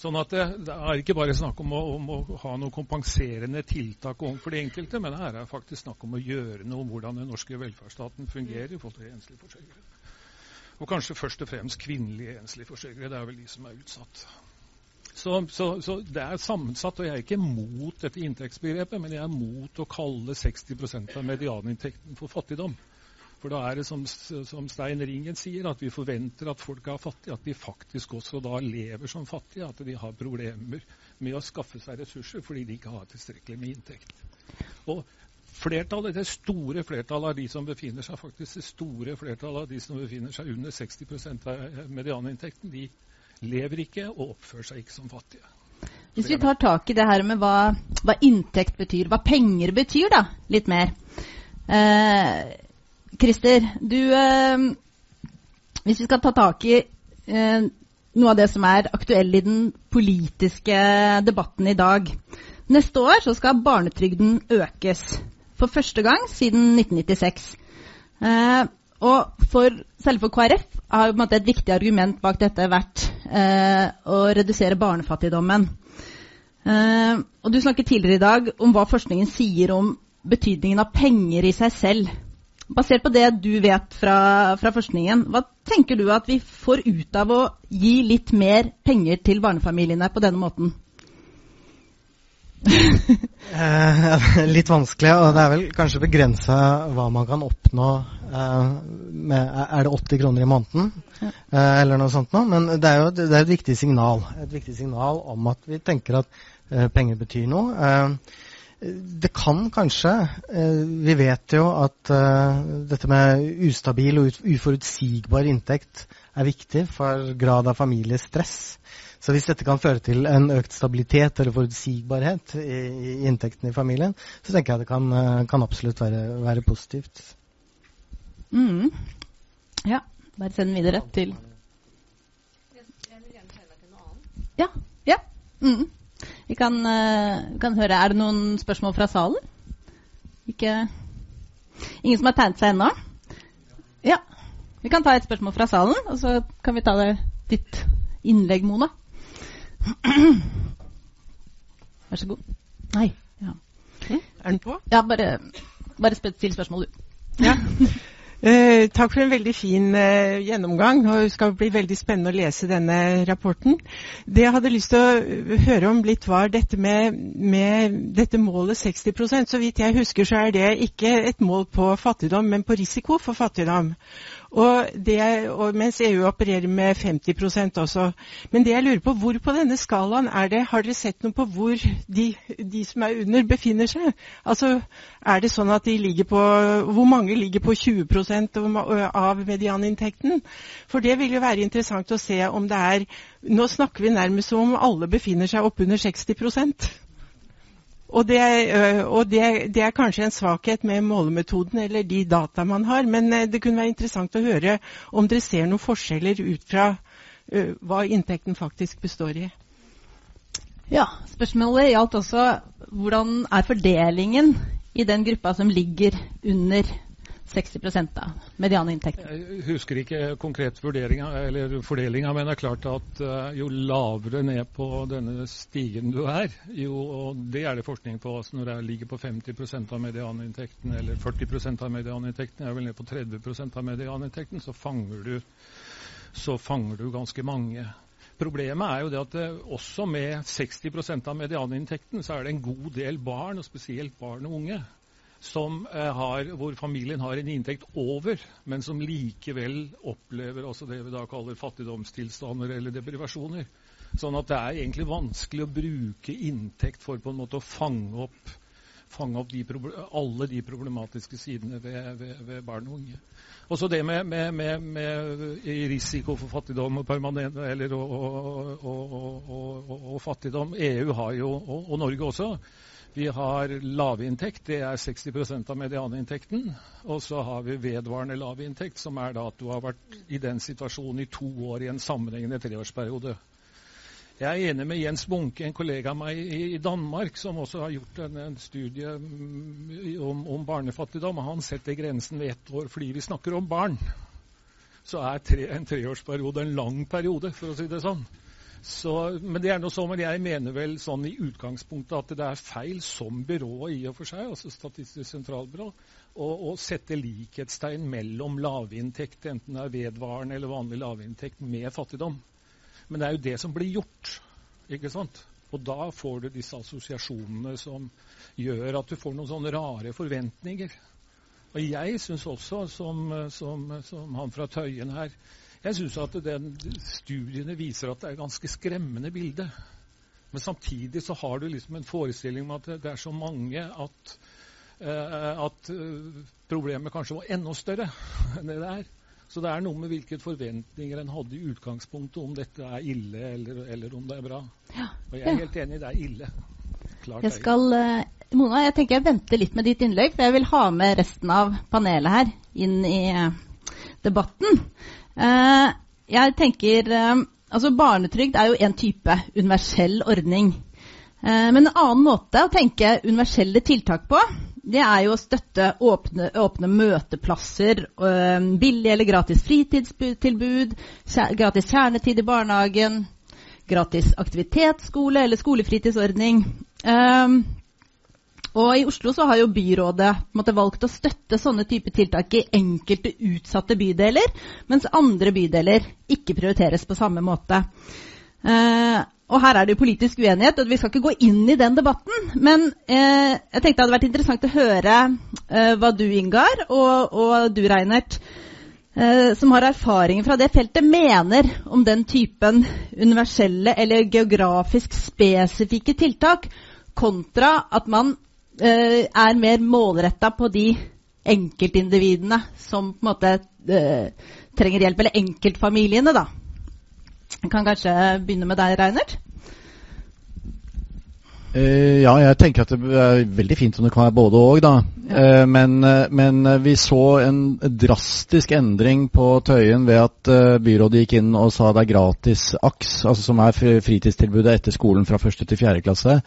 Sånn at det, det, er ikke bare snakk om å, om å ha noen kompenserende tiltak overfor de enkelte, men her er faktisk snakk om å gjøre noe om hvordan den norske velferdsstaten fungerer i forhold til enslige forsørgere. Og kanskje først og fremst kvinnelige enslige forsørgere. Det er vel de som er utsatt. Så, så, så det er sammensatt, og jeg er ikke mot dette inntektsbegrepet, men jeg er mot å kalle 60% av medianinntekten for fattigdom. For da er det som, som, Stein Ringen sier, at vi forventer at folk er fattige. At de faktisk også da lever som fattige. At de har problemer med å skaffe seg ressurser fordi de ikke har tilstrekkelig med inntekt. Og flertallet, Det store flertallet av de som befinner seg faktisk det store flertallet av de som befinner seg under 60 av medianinntekten, de lever ikke og oppfører seg ikke som fattige. Hvis vi tar tak i det her med hva, hva inntekt betyr, hva penger betyr, da, litt mer. Eh, Christer, du eh, Hvis vi skal ta tak i eh, noe av det som er aktuell i den politiske debatten i dag. Neste år så skal barnetrygden økes. For første gang siden 1996. Eh, og for, selv for KrF har et viktig argument bak dette vært eh, å redusere barnefattigdommen. Eh, og Du snakket tidligere i dag om hva forskningen sier om betydningen av penger i seg selv. Basert på det du vet fra, fra, forskningen, hva tenker du at vi får ut av å gi litt mer penger til barnefamiliene på denne måten? Eh, litt vanskelig, og det er vel kanskje begrensa hva man kan oppnå eh, med Er det 80 kroner i måneden? Eh, eller noe sånt noe? Men det er jo det er et viktig signal. Et viktig signal om at vi tenker at eh, penger betyr noe. Eh, det kan kanskje eh, Vi vet jo at dette med ustabil og uforutsigbar inntekt er viktig for grad av familiestress. Så hvis dette kan føre til en økt stabilitet eller forutsigbarhet i, i inntekten i familien, så tenker jeg det kan, eh, kan absolutt være, være positivt. Mm. Ja. Bare send den videre til Ja. ja. Mm. Vi kan, uh, kan, høre Er det noen spørsmål fra salen? Ikke Ingen som har tegnet seg ennå? Ja. Vi kan ta et spørsmål fra salen, og så kan vi ta det ditt innlegg, Mona. Vær så god. Nei. Ja. Er den på? Ja, bare, bare still spørsmål, du. Ja. Eh, takk for en veldig fin eh, gjennomgang. og Det skal bli veldig spennende å lese denne rapporten. Det jeg hadde lyst til å høre om litt, var dette med, med dette målet 60% Så vidt jeg husker, så er det ikke et mål på fattigdom, men på risiko for fattigdom. Og det, og mens EU opererer med 50% også. Men det jeg lurer på, hvor på denne skalaen er det Har dere sett noe på hvor de, de, som er under, befinner seg? Altså, Er det sånn at de ligger på Hvor mange ligger på 20% av medianinntekten? For det vil jo være interessant å se om det er Nå snakker vi nærmest som om alle befinner seg oppunder 60 og, det, og det, det, er kanskje en svakhet med målemetoden eller de data man har, men det kunne være interessant å høre om dere ser noen forskjeller ut fra hva inntekten faktisk består i. Ja, spørsmålet gjaldt også hvordan er fordelingen i den gruppa som ligger under 60 av medianinntekten. Jeg husker ikke konkret fordelinga, men det er klart at uh, jo lavere ned på denne stigen du er, jo, og det er det forskning på altså når det ligger på 50% av medianinntekten, eller 40% av medianinntekten, jeg er vel ned på 30% av medianinntekten, så fanger du, så fanger du ganske mange. Problemet er jo det at eh, også med 60 av medianinntekten, så er det en god del barn, og spesielt barn og unge, eh, har, hvor familien har en inntekt over, men som likevel opplever også det vi da kaller fattigdomstilstander eller deprivasjoner. Sånn at det er egentlig vanskelig å bruke inntekt for på en måte å fange opp, fange opp de alle de problematiske sidene ved, ved, ved barn og unge. Også det med, med, med, med risiko for fattigdom og permanent, eller, og, og, og, fattigdom. EU har jo, og, Norge også, vi har lavinntekt, det er 60% av medianinntekten. Og så har vi vedvarende lavinntekt, som er da at du har vært i den situasjonen i to år i en sammenhengende treårsperiode. Jeg er enig med Jens Bunke, en kollega av meg i, Danmark, som også har gjort en, en studie mm, om, om, barnefattigdom. Han setter grensen ved ett år fordi vi snakker om barn. Så er tre, en treårsperiode en lang periode, for å si det sånn. Så, men det er noe sånn, men jeg mener vel sånn i utgangspunktet at det er feil som byrå i og for seg, altså Statistisk sentralbyrå, å, å sette likhetstegn mellom lavinntekt, enten det er vedvarende eller vanlig lavinntekt, med fattigdom. Men det er jo det som blir gjort Ikke sant? Og da får du disse assosiasjonene som gjør at du får noen sånne rare forventninger. Og jeg syns også, som, som, som, han fra Tøyen her, jeg syns at den, studiene viser at det er et ganske skremmende bilde. Men samtidig så har du liksom en forestilling om at det er så mange at, uh, at uh, problemet kanskje var enda større enn det det er. Så det er noe med hvilke forventninger en hadde i utgangspunktet om dette er ille eller, eller om det er bra. Ja. Og jeg er helt enig, det er ille. Klart jeg skal, uh, Mona, jeg tenker jeg venter litt med ditt innlegg, for jeg vil ha med resten av panelet her inn i debatten. Jeg tenker Altså Barnetrygd er jo en type universell ordning. Eh, men en annen måte å tenke universelle tiltak på, det er jo å støtte åpne, åpne møteplasser, billig eller gratis fritidstilbud, gratis kjernetid i barnehagen, gratis aktivitetsskole eller skolefritidsordning. Og I Oslo så har jo byrådet måte, valgt å støtte sånne type tiltak i enkelte utsatte bydeler, mens andre bydeler ikke prioriteres på samme måte. Eh, og Her er det jo politisk uenighet, og vi skal ikke gå inn i den debatten. Men eh, jeg tenkte det hadde vært interessant å høre eh, hva du, Ingar, og, og du, Reinert, som har erfaringer fra det feltet, mener om den typen universelle eller geografisk spesifikke tiltak, kontra at man er mer målretta på de enkeltindividene som på en måte uh, trenger hjelp, eller enkeltfamiliene, da. Jeg kan kanskje begynne med deg, Reinert? Uh, ja, jeg tenker at det er veldig fint om det kan være både og. da. Ja. Uh, men, uh, men, vi så en drastisk endring på Tøyen ved at byrådet gikk inn og sa det er gratis AKS, altså som er fritidstilbudet etter skolen fra første til fjerde klasse.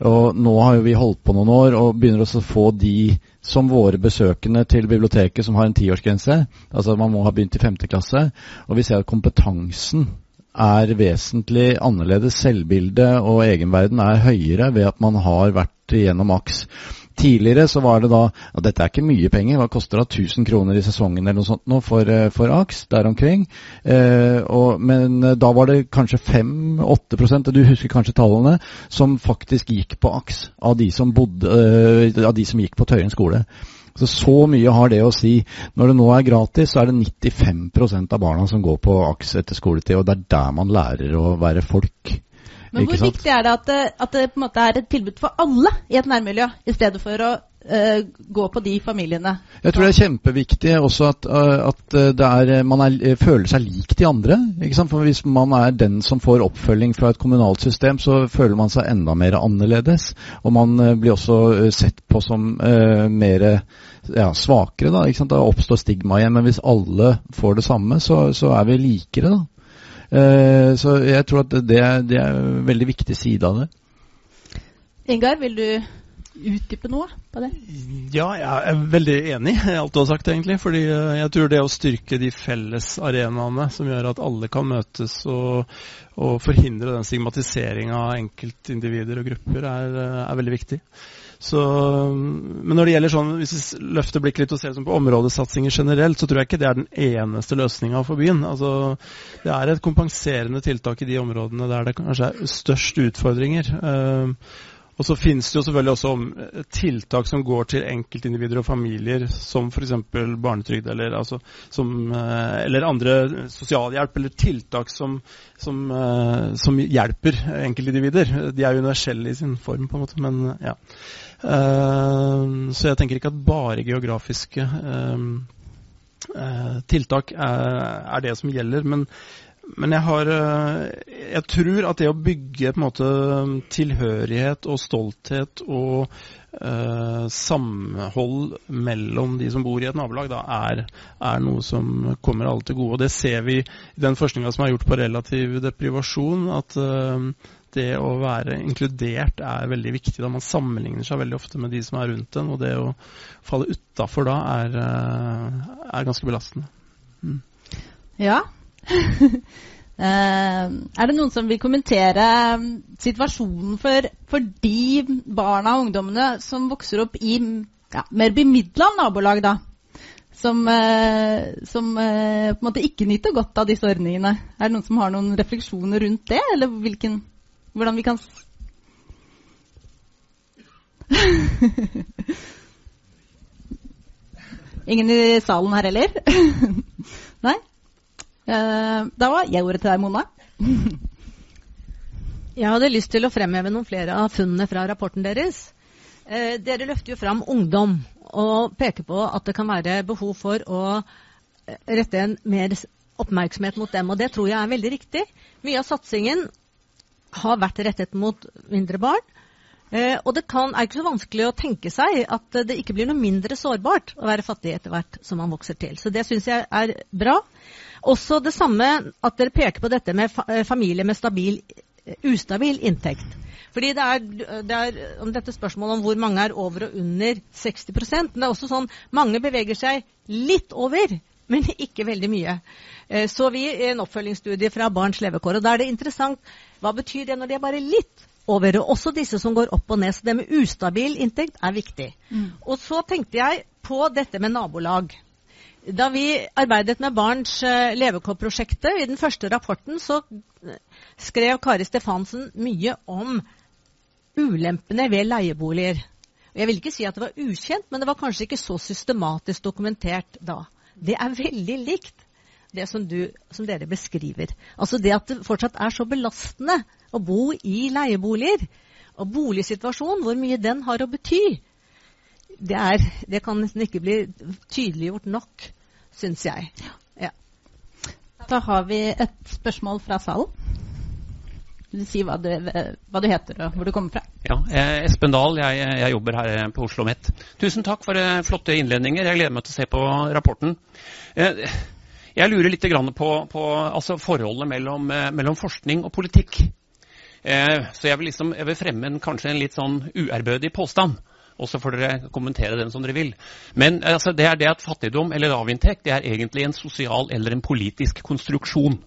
Og nå har jo vi holdt på noen år og begynner også å få de som våre besøkende til biblioteket som har en tiårsgrense. Altså man må ha begynt i femte klasse. Og vi ser at kompetansen er vesentlig annerledes. Selvbildet og egenverden er høyere ved at man har vært gjennom AKS. Tidligere så var det da og Dette er ikke mye penger. Hva koster det? 1000 kroner i sesongen eller noe sånt nå for, eh, for AKS der omkring. Eh, og, men eh, da var det kanskje 5-8% du husker kanskje tallene, som faktisk gikk på AKS av de som, bodde, eh, av de som gikk på Tøyen skole. Så så mye har det å si. Når det nå er gratis, så er det 95% av barna som går på AKS etter skoletid, og det er der man lærer å være folk. Men hvor viktig er det at, det at, det på en måte er et tilbud for alle i et nærmiljø, i stedet for å uh, gå på de familiene? Jeg tror det er kjempeviktig også at, uh, at er, man er, føler seg lik de andre. For Hvis man er den som får oppfølging fra et kommunalt system, så føler man seg enda mer annerledes. Og man uh, blir også sett på som mer ja, svakere. Da? Da oppstår stigma igjen. Men hvis alle får det samme, så, så er vi likere. da. Uh, så jeg tror at det, det, er en veldig viktig side av det. Ingar, vil du utdype noe på det? Ja, jeg er veldig enig i alt du har sagt, egentlig. fordi eh, jeg tror det å styrke de felles arenaene som gjør at alle kan møtes og, og forhindre den stigmatiseringa av enkeltindivider og grupper, er, eh, er veldig viktig. Så, men når det gjelder sånn, hvis vi løfter blikket litt og ser sånn på områdesatsinger generelt, så tror jeg ikke det er den eneste løsninga for byen. Altså, det er et kompenserende tiltak i de områdene der det kanskje er størst utfordringer. Uh, og så finnes det jo selvfølgelig også tiltak som går til enkeltindivider og familier, som f.eks. barnetrygd eller, altså, som, uh, eller andre sosialhjelp, eller tiltak som, som, som hjelper enkeltindivider. De er jo universelle i sin form, på en måte, men ja. Uh, så jeg tenker ikke at bare geografiske uh, uh, tiltak er, det som gjelder. Men, men jeg, har, jeg tror at det å bygge måte tilhørighet og stolthet og samhold mellom de som bor i et nabolag, da, er, er, noe som kommer alle til gode. Og det ser vi i den forskninga som er gjort på relativ deprivasjon, at det å være inkludert er veldig viktig. da Man sammenligner seg veldig ofte med de som er rundt en, og det å falle utafor da er, eh, er, ganske belastende. Mm. Ja. Uh, er det noen som vil kommentere mm, situasjonen for, for de barna og ungdommene som vokser opp i ja, mer bemidla nabolag, da? Som, uh, som uh, på en måte ikke nyter godt av disse ordningene. Er det noen som har noen refleksjoner rundt det? Eller hvilken hvordan vi kan Ingen i salen her heller? Nei? Eh, da var jeg ordet til deg, Mona. Jeg hadde lyst til å fremheve noen flere av funnene fra rapporten deres. Eh, dere løfter jo fram ungdom og peker på at det kan være behov for å eh, rette en mer oppmerksomhet mot dem. Og det tror jeg er veldig riktig. Mye av satsingen har vært rettet mot mindre barn. Eh, og det kan, er ikke så vanskelig å tenke seg at det ikke blir noe mindre sårbart å være fattig etter hvert som man vokser til. Så det syns jeg er bra. Også det samme at dere peker på dette med eh, familie med stabil, eh, ustabil inntekt. Fordi det er, det er om dette spørsmålet om hvor mange er over og under 60% Men det er også sånn mange beveger seg litt over, men ikke veldig mye. Eh, så vi en oppfølgingsstudie fra Barns levekår. og Da er det interessant hva betyr det når de er bare litt over. Og også disse som går opp og ned. Så det med ustabil inntekt er viktig. Mm. Og så tenkte jeg på dette med nabolag. Da vi arbeidet med Barns uh, levekårprosjektet, i den første rapporten, så eh, skrev Kari Stefansen mye om ulempene ved leieboliger. Jeg vil ikke si at det var ukjent, men det var kanskje ikke så systematisk dokumentert da. Det er veldig likt det som, du, som dere beskriver. Altså det at det fortsatt er så belastende å bo i leieboliger. Og boligsituasjonen, hvor mye den har å bety, det, er, det kan nesten ikke bli tydeliggjort nok, syns jeg. Ja. Da har vi et spørsmål fra salen. Vil du si hva du, hva du heter og hvor du kommer fra? Ja, eh, Espen Dahl, jeg, jeg, jobber her på Oslo OsloMet. Tusen takk for eh, flotte innledninger. Jeg gleder meg til å se på rapporten. Eh, jeg lurer litt på, på altså forholdet mellom, eh, mellom, forskning og politikk. Eh, så jeg vil, liksom, jeg vil fremme en, kanskje en litt sånn uærbødig påstand. Og så får dere kommentere den som dere vil. Men altså, det er det at fattigdom eller lavinntekt er egentlig en sosial eller en politisk konstruksjon.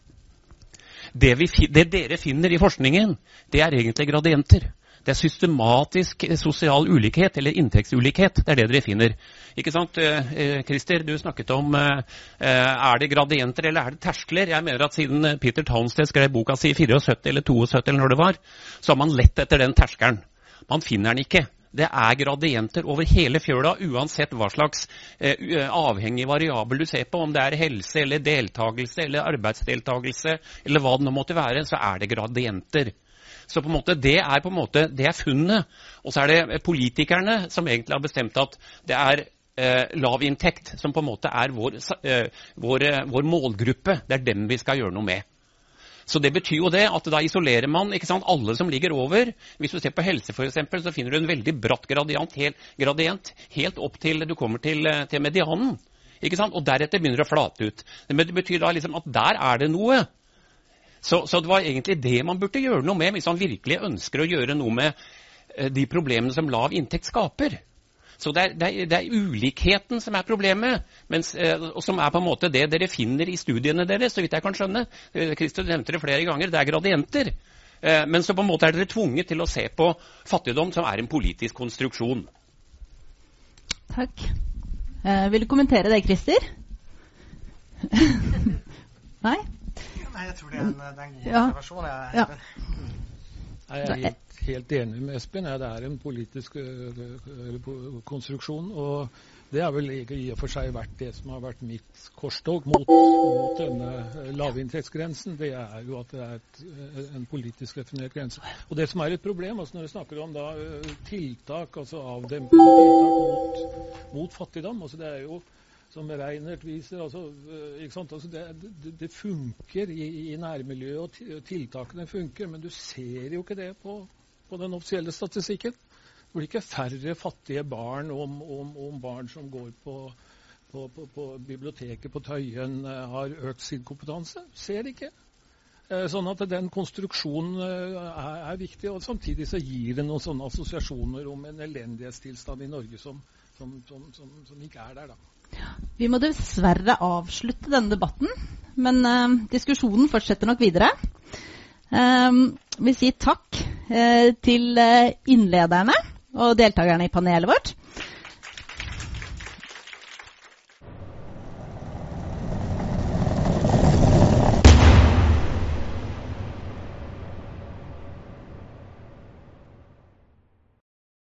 Det, vi, det dere finner i forskningen, det er egentlig gradienter. Det er systematisk sosial ulikhet, eller inntektsulikhet. Det er det dere finner. Ikke sant? Eh, eh, Christer, du snakket om eh, er det gradienter eller er det terskler. Jeg mener at siden Peter Townsted skrev boka si i 74 eller 72, eller når det var, så har man lett etter den terskelen. Man finner den ikke. Det er gradienter over hele fjøla, uansett hva slags eh, avhengig variabel du ser på. Om det er helse eller deltakelse eller arbeidsdeltakelse eller hva det nå måtte være, så er det gradienter. Så på en måte, det er på en måte, det er funnet. Og så er det politikerne som egentlig har bestemt at det er eh, lav inntekt som på en måte er vår, eh, vår, eh, vår, målgruppe. Det er dem vi skal gjøre noe med. Så det betyr jo det at da isolerer man sant, alle som ligger over. Hvis du ser på helse, eksempel, så finner du en veldig bratt gradient helt, gradient, helt opp til du kommer til, eh, til medianen. Og deretter begynner det å flate ut. Men det betyr da liksom at der er det noe. Så, så, det var egentlig det man burde gjøre noe med hvis man virkelig ønsker å gjøre noe med eh, de problemene som lav inntekt skaper. Så det er, det, er, det er, ulikheten som er problemet, mens, eh, og som er på en måte det dere finner i studiene deres. så vidt jeg kan skjønne. Christer eh, nevnte det flere ganger. Det er gradienter. Men så på en måte er dere tvunget til å se på fattigdom som er en politisk konstruksjon. Takk. vil du kommentere det, Christer? Nei? Nei, jeg tror det er en, det er en god observasjon. Jeg, ja. jeg er helt, enig med Espen. Ja, det er en politisk konstruksjon. og det har vel i og for seg vært det som har vært mitt korstog mot, mot denne lavinntektsgrensen. Det er jo at det er et, en politisk definert grense. Og det som er et problem, altså når vi snakker om da, tiltak, altså avdempende tiltak mot, mot fattigdom altså det er jo som Reinert viser. Altså, altså det, det, det, funker i, i, nærmiljøet, og tiltakene funker, men du ser jo ikke det på, på den offisielle statistikken. Det blir ikke færre fattige barn om, om, om barn som går på, på, på biblioteket på Tøyen, eh, har økt sin kompetanse. Ser ikke. Eh, sånn at den konstruksjonen er, er, viktig. og Samtidig så gir det noen sånne assosiasjoner om en elendighetstilstand i Norge som, som, som, som ikke er der. da. Vi må dessverre avslutte denne debatten, men uh, diskusjonen fortsetter nok videre. Um, vi sier takk til innlederne og deltakerne i panelet vårt.